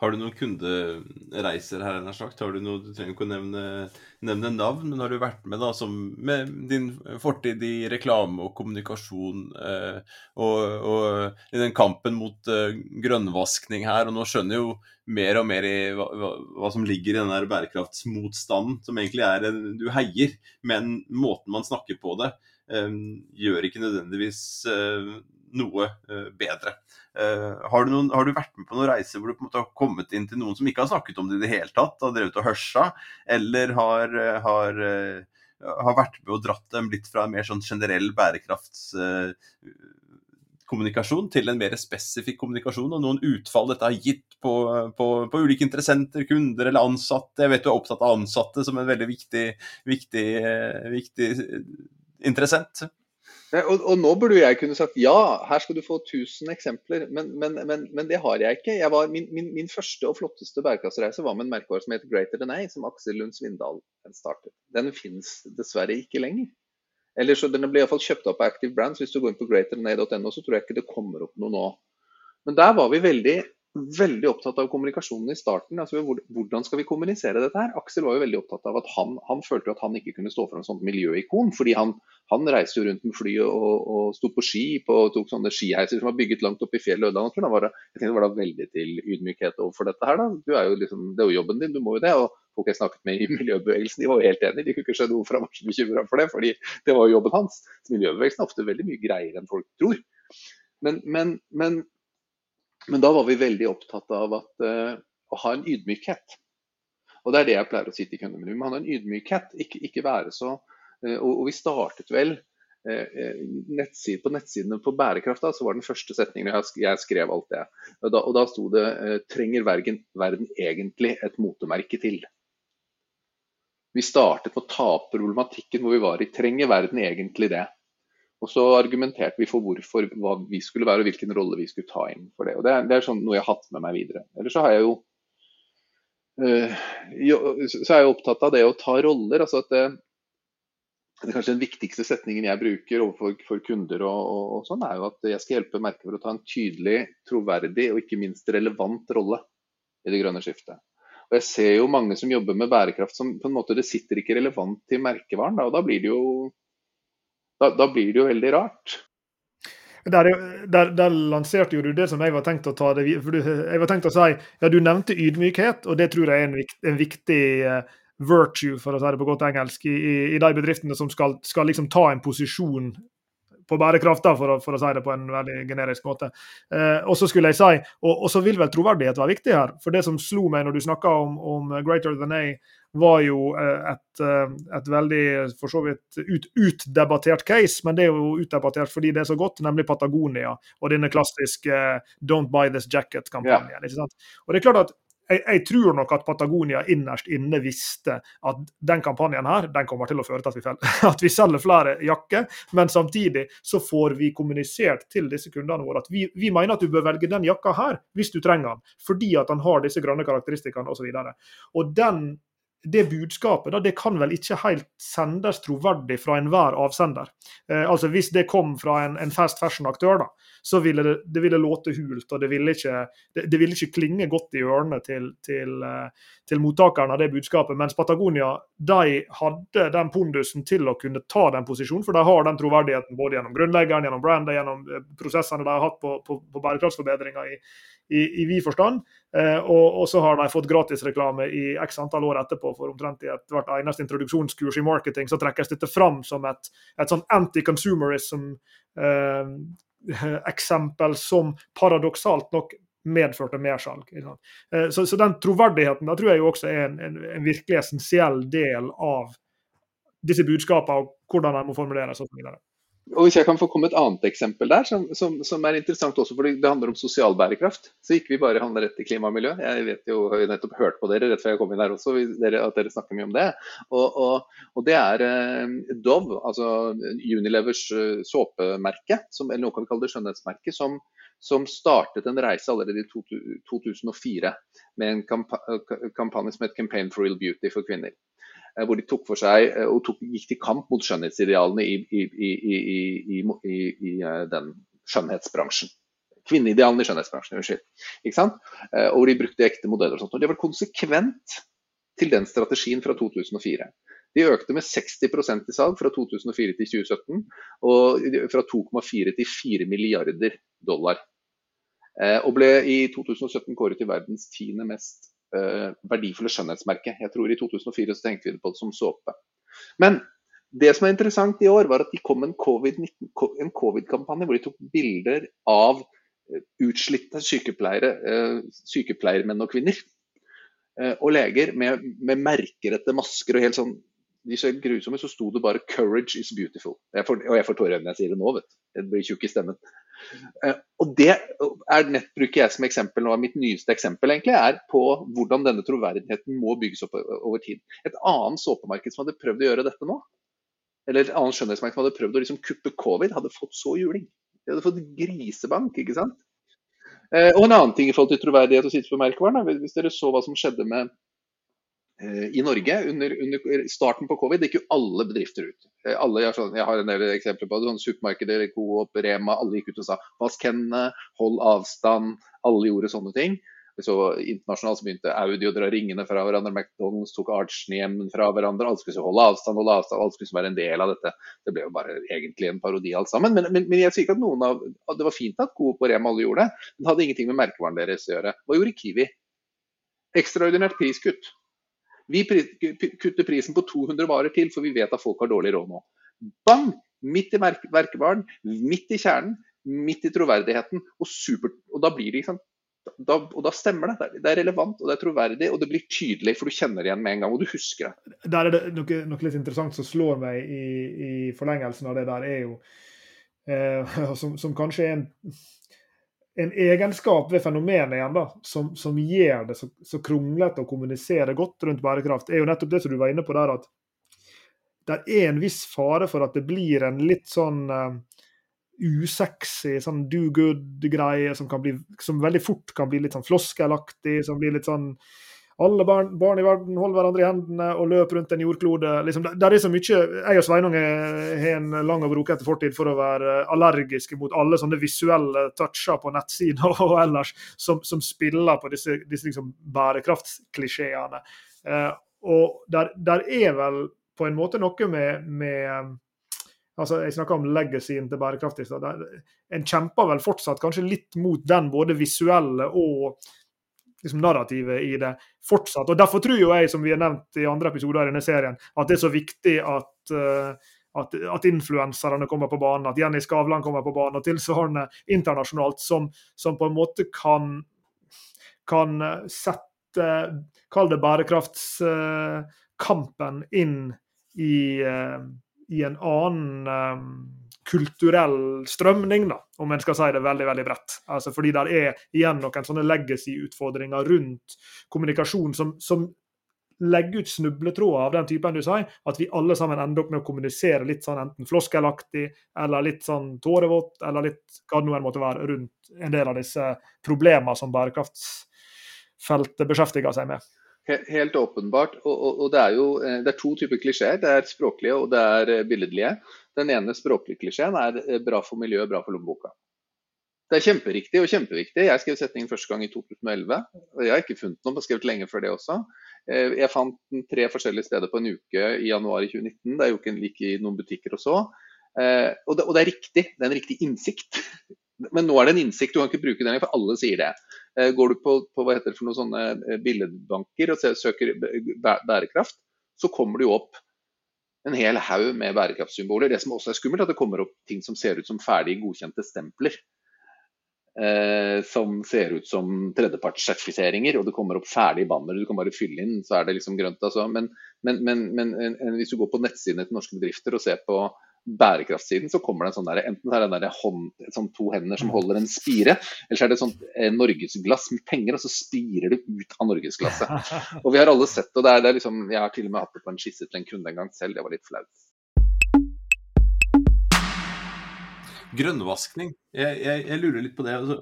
Har du noen kundereiser her, nær sagt? Har du noe, du trenger ikke å nevne, nevne, navn, men har du vært med da, som, med din fortid i reklame og kommunikasjon eh, og, og, i den kampen mot eh, grønnvaskning her? Og nå skjønner jo mer og mer i hva, hva som ligger i den der bærekraftsmotstanden, som egentlig er en du heier, men måten man snakker på det, eh, gjør ikke nødvendigvis eh, noe eh, bedre. Uh, har, du noen, har, du vært med på noen reiser hvor du på en måte har kommet inn til noen som ikke har snakket om det i det hele tatt, har drevet og hørsa, eller har, eh, har, har, vært med og dratt dem litt fra en mer sånn generell bærekraftskommunikasjon til en mer spesifikk kommunikasjon, og noen utfall dette har gitt på, på, på, ulike interessenter, kunder eller ansatte? Jeg vet du er opptatt av ansatte som en veldig viktig, viktig, viktig interessent. Og, og, nå burde jeg kunne sagt ja, her skal du få 1000 eksempler, men, men, men, men det har jeg ikke. Jeg var, min, min, min, første og flotteste bærekraftsreise var med en merkevare som heter Greater Than A, som Aksel Lund Svindal startet. Den finnes dessverre ikke lenger. Eller så Den ble iallfall kjøpt opp av Active Brands. Hvis du går inn på greaterthanA.no, så tror jeg ikke det kommer opp noe nå. Men der var vi veldig veldig opptatt av kommunikasjonen i starten. altså Hvordan skal vi kommunisere dette her? Aksel var jo veldig opptatt av at han, han følte at han ikke kunne stå for en sånt miljøikon. fordi han, han reiste jo rundt med flyet og, og sto på ski på, og tok sånne skiheiser som var bygget langt oppe i fjellet. og da var jeg tenkte var da veldig til ydmykhet overfor dette her. da. Er liksom, Det er jo jobben din, du må jo det. og Folk jeg snakket med i miljøbevegelsen de var jo helt enige. De kunne ikke skjønne hvorfor han var så bekymra for det, fordi det var jo jobben hans. Så miljøbevegelsen er ofte veldig mye greiere enn folk tror. Men, men, men men da var vi veldig opptatt av at, uh, å ha en ydmykhet. Og det er det jeg pleier å si til kundene mine. Vi må ha en ydmykhet, ikke, ikke være så uh, og, og, vi startet vel uh, nettside, På nettsidene på bærekraft da, så var den første setningen jeg, jeg skrev alt det. Og da, og da sto det trenger verden, verden egentlig et motemerke til? Vi startet på å ta opp problematikken hvor vi var i. Trenger verden egentlig det? Og så argumenterte vi for hvorfor hva vi skulle være og hvilken rolle vi skulle ta inn for det. Og Det er, det er sånn noe jeg har hatt med meg videre. Ellers så har jeg jo øh, så er jeg opptatt av det å ta roller. altså at det, det er kanskje Den viktigste setningen jeg bruker overfor kunder, og, og, og, sånn, er jo at jeg skal hjelpe merker å ta en tydelig, troverdig og ikke minst relevant rolle i det grønne skiftet. Og Jeg ser jo mange som jobber med bærekraft som på en måte det sitter ikke relevant til merkevaren. Da, og da blir det jo da, da blir det jo veldig rart. Der, der, der, lanserte jo du det som jeg var tenkt å ta det du, Jeg var tenkt å si ja, du nevnte ydmykhet, og det tror jeg er en, en viktig uh, virtue, for å si det på godt engelsk, i, i, i de bedriftene som skal, skal, liksom ta en posisjon på bærekraft, da, for, for å si det på en veldig generisk måte. Eh, og så skulle jeg si, og, og, så vil vel troverdighet være viktig her. For det som slo meg når du snakka om, om Greater Than A, var jo eh, et, eh, et veldig for så vidt ut, utdebattert case, men det er jo utdebattert fordi det er så godt, nemlig Patagonia og denne klassiske eh, 'Don't buy this jacket'-kampanjen. Ja. Og det er klart at jeg, jeg, tror nok at Patagonia innerst inne visste at den kampanjen her, den kommer til å føre til at vi, at vi selger flere jakker, men samtidig så får vi kommunisert til disse kundene våre at vi, vi mener at du bør velge den jakka her hvis du trenger den, fordi at den har disse grønne karakteristikkene osv. Og, så og den det budskapet da, det kan vel ikke helt sendes troverdig fra enhver avsender. Eh, altså Hvis det kom fra en, en fast fashion-aktør, da, så ville det, det ville låte hult, og det ville ikke, det, det ville ikke klinge godt i ørene til, til, eh, til, mottakeren av det budskapet. Mens Patagonia de hadde den pondusen til å kunne ta den posisjonen, for de har den troverdigheten både gjennom grunnleggeren, gjennom brandet, gjennom eh, prosessene de har hatt på, på, på bærekraftsforbedringer i, i, i vid forstand. Eh, og, og, så har de fått gratisreklame i x antall år etterpå for omtrent i et hvert eneste introduksjonskurs i marketing. Så trekkes dette fram som et, et sånn anti-consumerism-eksempel eh, som paradoksalt nok medførte mersalg. Eh, så, så den troverdigheten da tror jeg jo også er en, en, en virkelig essensiell del av disse budskapene og hvordan de må formuleres. og. Og Hvis jeg kan få komme et annet eksempel der, som, som, som, er interessant også fordi det handler om sosial bærekraft. Så ikke vi bare handler rett i klima og miljø. Jeg vet jo, har nettopp hørt på dere rett før jeg kom inn her også, at dere snakker mye om det. Og, og, og det er eh, Dove, altså Unilevers uh, såpemerke, som, eller noe kan vi kalle det skjønnhetsmerke, som, som startet en reise allerede i 2004 med en kampanje som het 'Campaign for real beauty' for kvinner. Eh, hvor de tok for seg eh, og tok, gikk til kamp mot skjønnhetsidealene i, i, i, i eh, den skjønnhetsbransjen. Kvinneidealene i skjønnhetsbransjen, unnskyld. Ikke sant? Og hvor de brukte ekte modeller og sånt. Og det var konsekvent til den strategien fra 2004. De økte med 60% i salg fra 2004 til 2017, og fra 2,4 til 4 milliarder dollar. Og ble i 2017 kåret til verdens tiende mest uh, verdifulle skjønnhetsmerke. Jeg tror I 2004 så tenkte vi på det som såpe. Men det som er interessant i år, var at de kom med en covid-kampanje hvor de tok bilder av eh, utslitte sykepleiere, sykepleiermenn og -kvinner. Og leger med, med merker etter masker og helt sånn de så grusomme, så sto det bare 'Courage is beautiful'. Jeg får, og jeg får tårer når jeg sier det nå, vet du. Jeg blir tjukk i stemmen. Eh, og Det er nett bruker jeg som eksempel nå, mitt nyeste eksempel egentlig, er på hvordan denne troverdigheten må bygges opp over tid. Et annet såpemarked som hadde prøvd å gjøre dette nå, eller et annet skjønnhetsmarked som hadde prøvd å liksom kuppe covid, hadde fått så juling. De hadde fått grisebank, ikke sant. Eh, og en annen ting i forhold til troverdighet og sitte på merkevaren, hvis dere så hva som skjedde med i Norge under, under, starten på covid gikk jo alle bedrifter ut. Eh, alle, sånn, jeg har en del eksempler på. Sånn supermarkeder, Coop, Rema, alle gikk ut og sa vask hendene, hold avstand, Alle gjorde sånne ting. Så internasjonalt så begynte Audi å dra ringene fra hverandre, McDonald's tok Artsen hjem fra hverandre. Alle skulle holde avstand, holde avstand, alle skulle være en del av dette. Det ble jo bare egentlig en parodi alt sammen. Men, men, men jeg sier ikke at noen av Det var fint at Coop og Rema alle gjorde det, men det hadde ingenting med merkevaren deres å gjøre. Hva gjorde Kiwi? Ekstraordinært priskutt. Vi kutter prisen på 200 varer til, for vi vet at folk har dårlig råd nå. Bang! Midt i merkevaren, midt i kjernen, midt i troverdigheten. Og, super, og da blir det liksom da, og da stemmer det. Det er relevant og det er troverdig og det blir tydelig, for du kjenner det igjen med en gang og du husker det. Der er det noe, noe litt interessant som slår meg i, i, forlengelsen av det der, er jo eh, som, som, kanskje er en, en egenskap ved fenomenet igjen da, som, som gjør det så, så kronglete å kommunisere godt rundt bærekraft, er jo nettopp det som du var inne på der, at det er en viss fare for at det blir en litt sånn uh, usexy sånn do good-greie som, som, veldig fort kan bli litt sånn floskelaktig. Som blir litt sånn Alle barn, barn, i verden holder hverandre i hendene og løper rundt en jordklode. Liksom, det, det, er så mye Jeg og Sveinung har en lang og brokete fortid for å være allergiske mot alle sånne visuelle toucher på nettsider og ellers som, som spiller på disse, disse liksom bærekraftsklisjeene. Eh, og der, der, er vel på en måte noe med, med altså Jeg snakka om legacyen til bærekraftig. En kjemper vel fortsatt kanskje litt mot den både visuelle og liksom narrativet i det fortsatt. og Derfor tror jo jeg, som vi har nevnt i andre episoder i denne serien, at det er så viktig at uh, at, at influenserne kommer på banen, at Jenny Skavlan kommer på banen, og tilsvarende internasjonalt, som, som på en måte kan, kan sette Kall det bærekraftskampen inn i, uh, i en annen kulturell strømning, da, om en skal si det veldig veldig bredt. Altså fordi det er igjen noen sånne legacy-utfordringer rundt kommunikasjon som, som legger ut snubletråder av den typen du sier, at vi alle sammen ender opp med å kommunisere litt sånn enten floskelaktig eller litt sånn tårevått, eller litt hva det nå måtte være, rundt en del av disse problemene som bærekraftsfeltet beskjeftiger seg med. Helt åpenbart. Og, og, og det er jo eh, det er to typer klisjeer. Det er språklige og det er eh, billedlige. Den ene språklige klisjeen er eh, bra for miljøet, bra for lommeboka. Det er kjemperiktig og kjempeviktig. Jeg skrev setningen første gang i 2011. og Jeg har ikke funnet noen, jeg har skrevet lenge før det også. Jeg fant den tre forskjellige steder på en uke i januar i 2019. Det er jo ikke like i noen butikker og så. Og det, og det er riktig. Det er en riktig innsikt. Men nå er det en innsikt, du kan ikke bruke den, for alle sier det. Eh, går du på, på hva heter det for noen sånne eh, billedbanker og søker bærekraft, så kommer du jo opp en hel haug med bærekraftsymboler. Det som også er skummelt, er at det kommer opp ting som ser ut som ferdig godkjente stempler. Eh, som ser ut som tredjepartssertifiseringer, og det kommer opp ferdige banner. Du kan bare fylle inn, så er det liksom grønt. Altså. Men, men, men, men, hvis du går på nettsidene til norske bedrifter og ser på bærekraftsiden så kommer det en sånn der, enten er det der hånd, sånn to hender som holder en spire, eller så er det et sånt eh, norgesglass med penger, og så spirer det ut av norgesglasset. Og vi har alle sett og det er, det er liksom, Jeg har til og med hatt det på en skisse til en kunde en gang selv, det var litt flaut. Grønnvaskning. Jeg, jeg, jeg, lurer litt på det. Altså,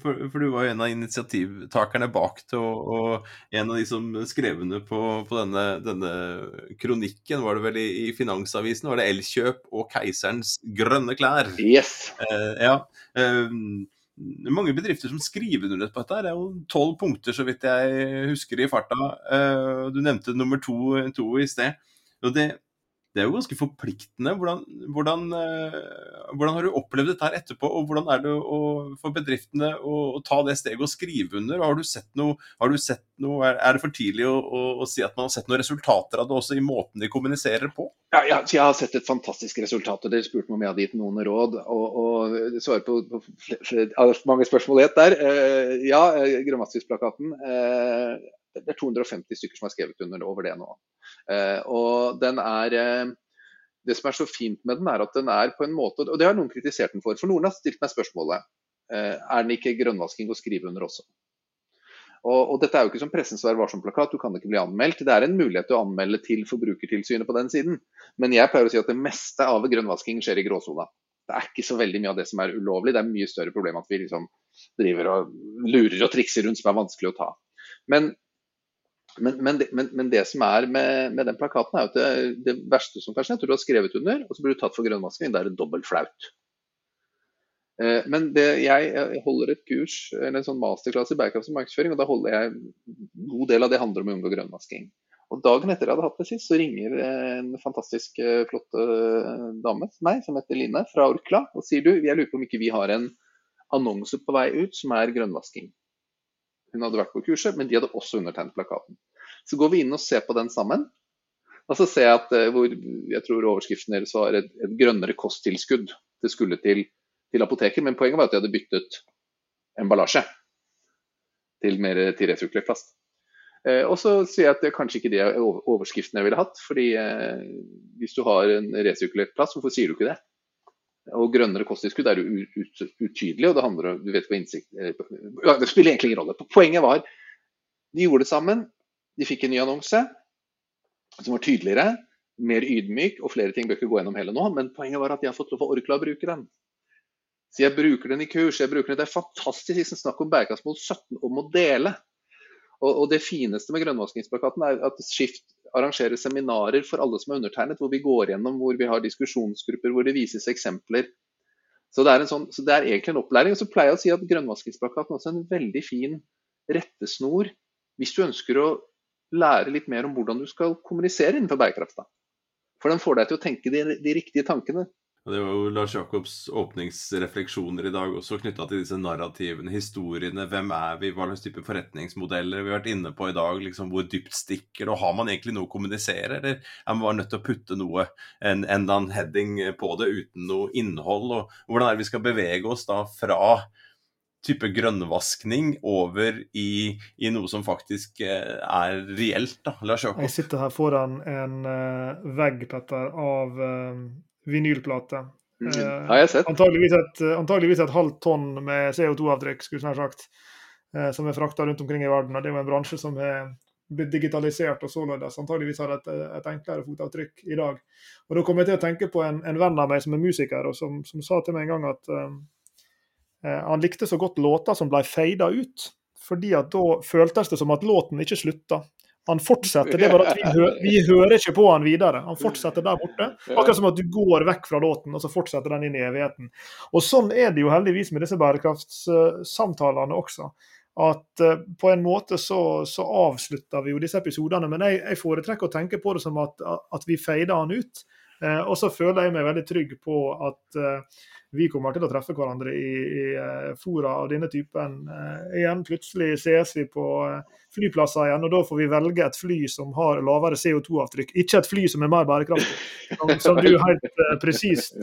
for, for, du var jo en av initiativtakerne bak det, og, og, en av de som skrev under på, på denne, denne, kronikken, var det vel i, i, Finansavisen? Var det 'Elkjøp og keiserens grønne klær'? Yes. Eh, ja. Eh, mange bedrifter som skriver under på dette. Det er jo tolv punkter, så vidt jeg husker i farta. Eh, du nevnte nummer to, to i sted. Og det, det er jo ganske forpliktende. Hvordan, hvordan, eh, hvordan, har du opplevd dette her etterpå, og hvordan er det å, for bedriftene å, å, ta det steget og skrive under? Har du sett noe, du sett noe er, er, det for tidlig å, å, si at man har sett noen resultater av det også i måten de kommuniserer på? Ja, ja jeg har sett et fantastisk resultat, og dere spurte meg om jeg hadde gitt noen råd. og, og svarer på, på flere, mange spørsmål i ett der. Uh, ja, eh, Grammatisk-plakaten. Uh, det er 250 stykker som har skrevet under over det nå. Eh, og den er eh, Det som er så fint med den, er at den er på en måte Og det har noen kritisert den for. For noen har stilt meg spørsmålet eh, er den ikke grønnvasking å skrive under også. Og, og, dette er jo ikke som pressens Vær varsom-plakat, du kan ikke bli anmeldt. Det er en mulighet til å anmelde til Forbrukertilsynet på den siden. Men jeg pleier å si at det meste av grønnvasking skjer i gråsona. Det er ikke så veldig mye av det som er ulovlig. Det er mye større problem at vi liksom driver og lurer og trikser rundt som er vanskelig å ta. Men men, men, men, men, det, som er med, med den plakaten, er at det, det, verste som kan skje, er du har skrevet under, og så blir du tatt for grønnvasking. Da er det dobbelt flaut. Eh, men det, jeg holder et kurs, eller en sånn masterclass i bærekraftig markedsføring, og da holder jeg en god del av det handler om å unngå grønnvasking. Og Dagen etter jeg hadde hatt det sist, så ringer en fantastisk flotte dame til meg som heter Line fra Orkla og sier du, jeg lurer på om ikke vi har en annonse på vei ut som er grønnvasking. Hun hadde vært på kurset, men de hadde også undertegnet plakaten. Så går vi inn og ser på den sammen. Og så ser jeg at eh, hvor, jeg tror overskriften deres var et, et grønnere kosttilskudd. Det skulle til, til, apoteket, men poenget var at de hadde byttet emballasje til mer til resirkulert plast. Eh, og så sier jeg at det er kanskje ikke det er overskriften jeg ville hatt. fordi eh, hvis du har en resirkulert plast, hvorfor sier du ikke det? Og grønnere kosttilskudd er jo utydelig, og det handler om du vet innsikt eh, ja, Det spiller egentlig ingen rolle. Poenget var de gjorde det sammen. De fikk en ny annonse som var tydeligere, mer ydmyk, og flere ting bør ikke gå gjennom hele nå. Men poenget var at de har fått lov å orkla å bruke den. Så jeg bruker den i kurs. jeg bruker den, Det er fantastisk liksom, snakk om bærekraftsmål 17 om å dele. Og, og, Det fineste med grønnvaskingsplakaten er at Skift arrangerer seminarer for alle som er undertegnet, hvor vi går gjennom, hvor vi har diskusjonsgrupper, hvor det vises eksempler. Så det er, sånn, så det er egentlig en opplæring. Og så pleier jeg å si at grønnvaskingsplakaten også er en veldig fin rettesnor hvis du ønsker å lære litt mer om hvordan du skal kommunisere innenfor bærekraft. For den får deg til å tenke de, de riktige tankene. Det var jo Lars Jacobs åpningsrefleksjoner i dag også knytta til disse narrativene, historiene. Hvem er vi, hva slags type forretningsmodeller vi har vært inne på i dag. liksom Hvor dypt stikker det? Har man egentlig noe å kommunisere, eller er man bare nødt til å putte noe, en enda en heading på det uten noe innhold? Og hvordan er det vi skal bevege oss da fra type grønnvaskning over i, i, noe som faktisk eh, er reelt, da, Lars Jakob? Jeg sitter her foran en uh, vegg, Petter, av uh, vinylplate. Mm. Eh, har jeg sett. Antageligvis et, antageligvis et halvt tonn med CO2-avtrykk, skulle jeg sagt, eh, som er frakta rundt omkring i verden. og Det er jo en bransje som er blitt digitalisert og således antageligvis har et, et enklere fotavtrykk i dag. Og Da kommer jeg til å tenke på en, en venn av meg som er musiker, og som, som sa til meg en gang at uh, han likte så godt låter som ble feida ut. Fordi at da føltes det som at låten ikke slutta. Han fortsetter. Det er bare at vi, hø vi, hører ikke på han videre. Han fortsetter der borte. Akkurat som at du går vekk fra låten, og så fortsetter den inn i evigheten. Og Sånn er det jo heldigvis med disse bærekraftssamtalene også. At uh, på en måte så, så, avslutter vi jo disse episodene. Men jeg, jeg, foretrekker å tenke på det som at, at vi feider han ut. Uh, og så føler jeg meg veldig trygg på at uh, vi kommer til å treffe hverandre i, i uh, fora av denne typen. Uh, igjen, Plutselig ses vi på uh, flyplasser igjen, og da får vi velge et fly som har lavere CO2-avtrykk. Ikke et fly som er mer bærekraftig, som, som du helt presist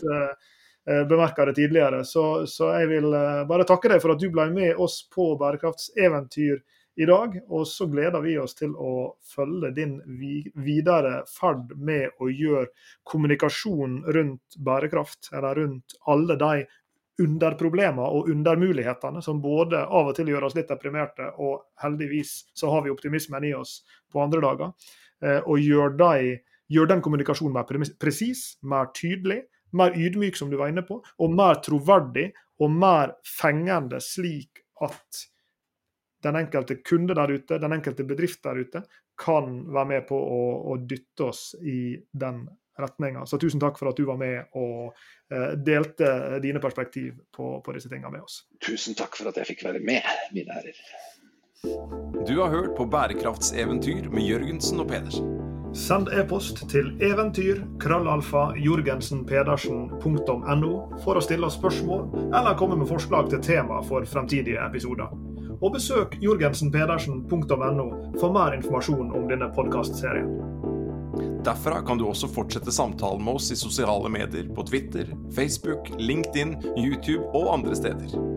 bemerka det tidligere. Så, så, jeg vil bare takke deg for at du ble med oss på bærekraftseventyr i dag. Og så gleder vi oss til å følge din videre ferd med å gjøre kommunikasjon rundt bærekraft, eller rundt alle de underproblemer og undermulighetene som både av og til gjør oss litt deprimerte, og heldigvis så har vi optimismen i oss på andre dager. Eh, og gjør, de, gjør den kommunikasjonen mer presis, mer tydelig, mer ydmyk, som du var inne på, og mer troverdig og mer fengende, slik at den enkelte kunde der ute, den enkelte bedrift der ute, kan være med på å, å dytte oss i den retninga. Så tusen takk for at du var med og eh, delte dine perspektiv på, på disse tingene med oss. Tusen takk for at jeg fikk være med, mine herrer. Du har hørt på Bærekraftseventyr med Jørgensen og Pedersen. Send e-post til eventyr krøllalfa for å stille oss spørsmål eller komme med forslag til tema for fremtidige episoder og besøk jorgensenpedersen.no for mer informasjon om denne podkastserien. Derfra kan du også fortsette samtalen med oss i sosiale medier på Twitter, Facebook, LinkedIn, YouTube og andre steder.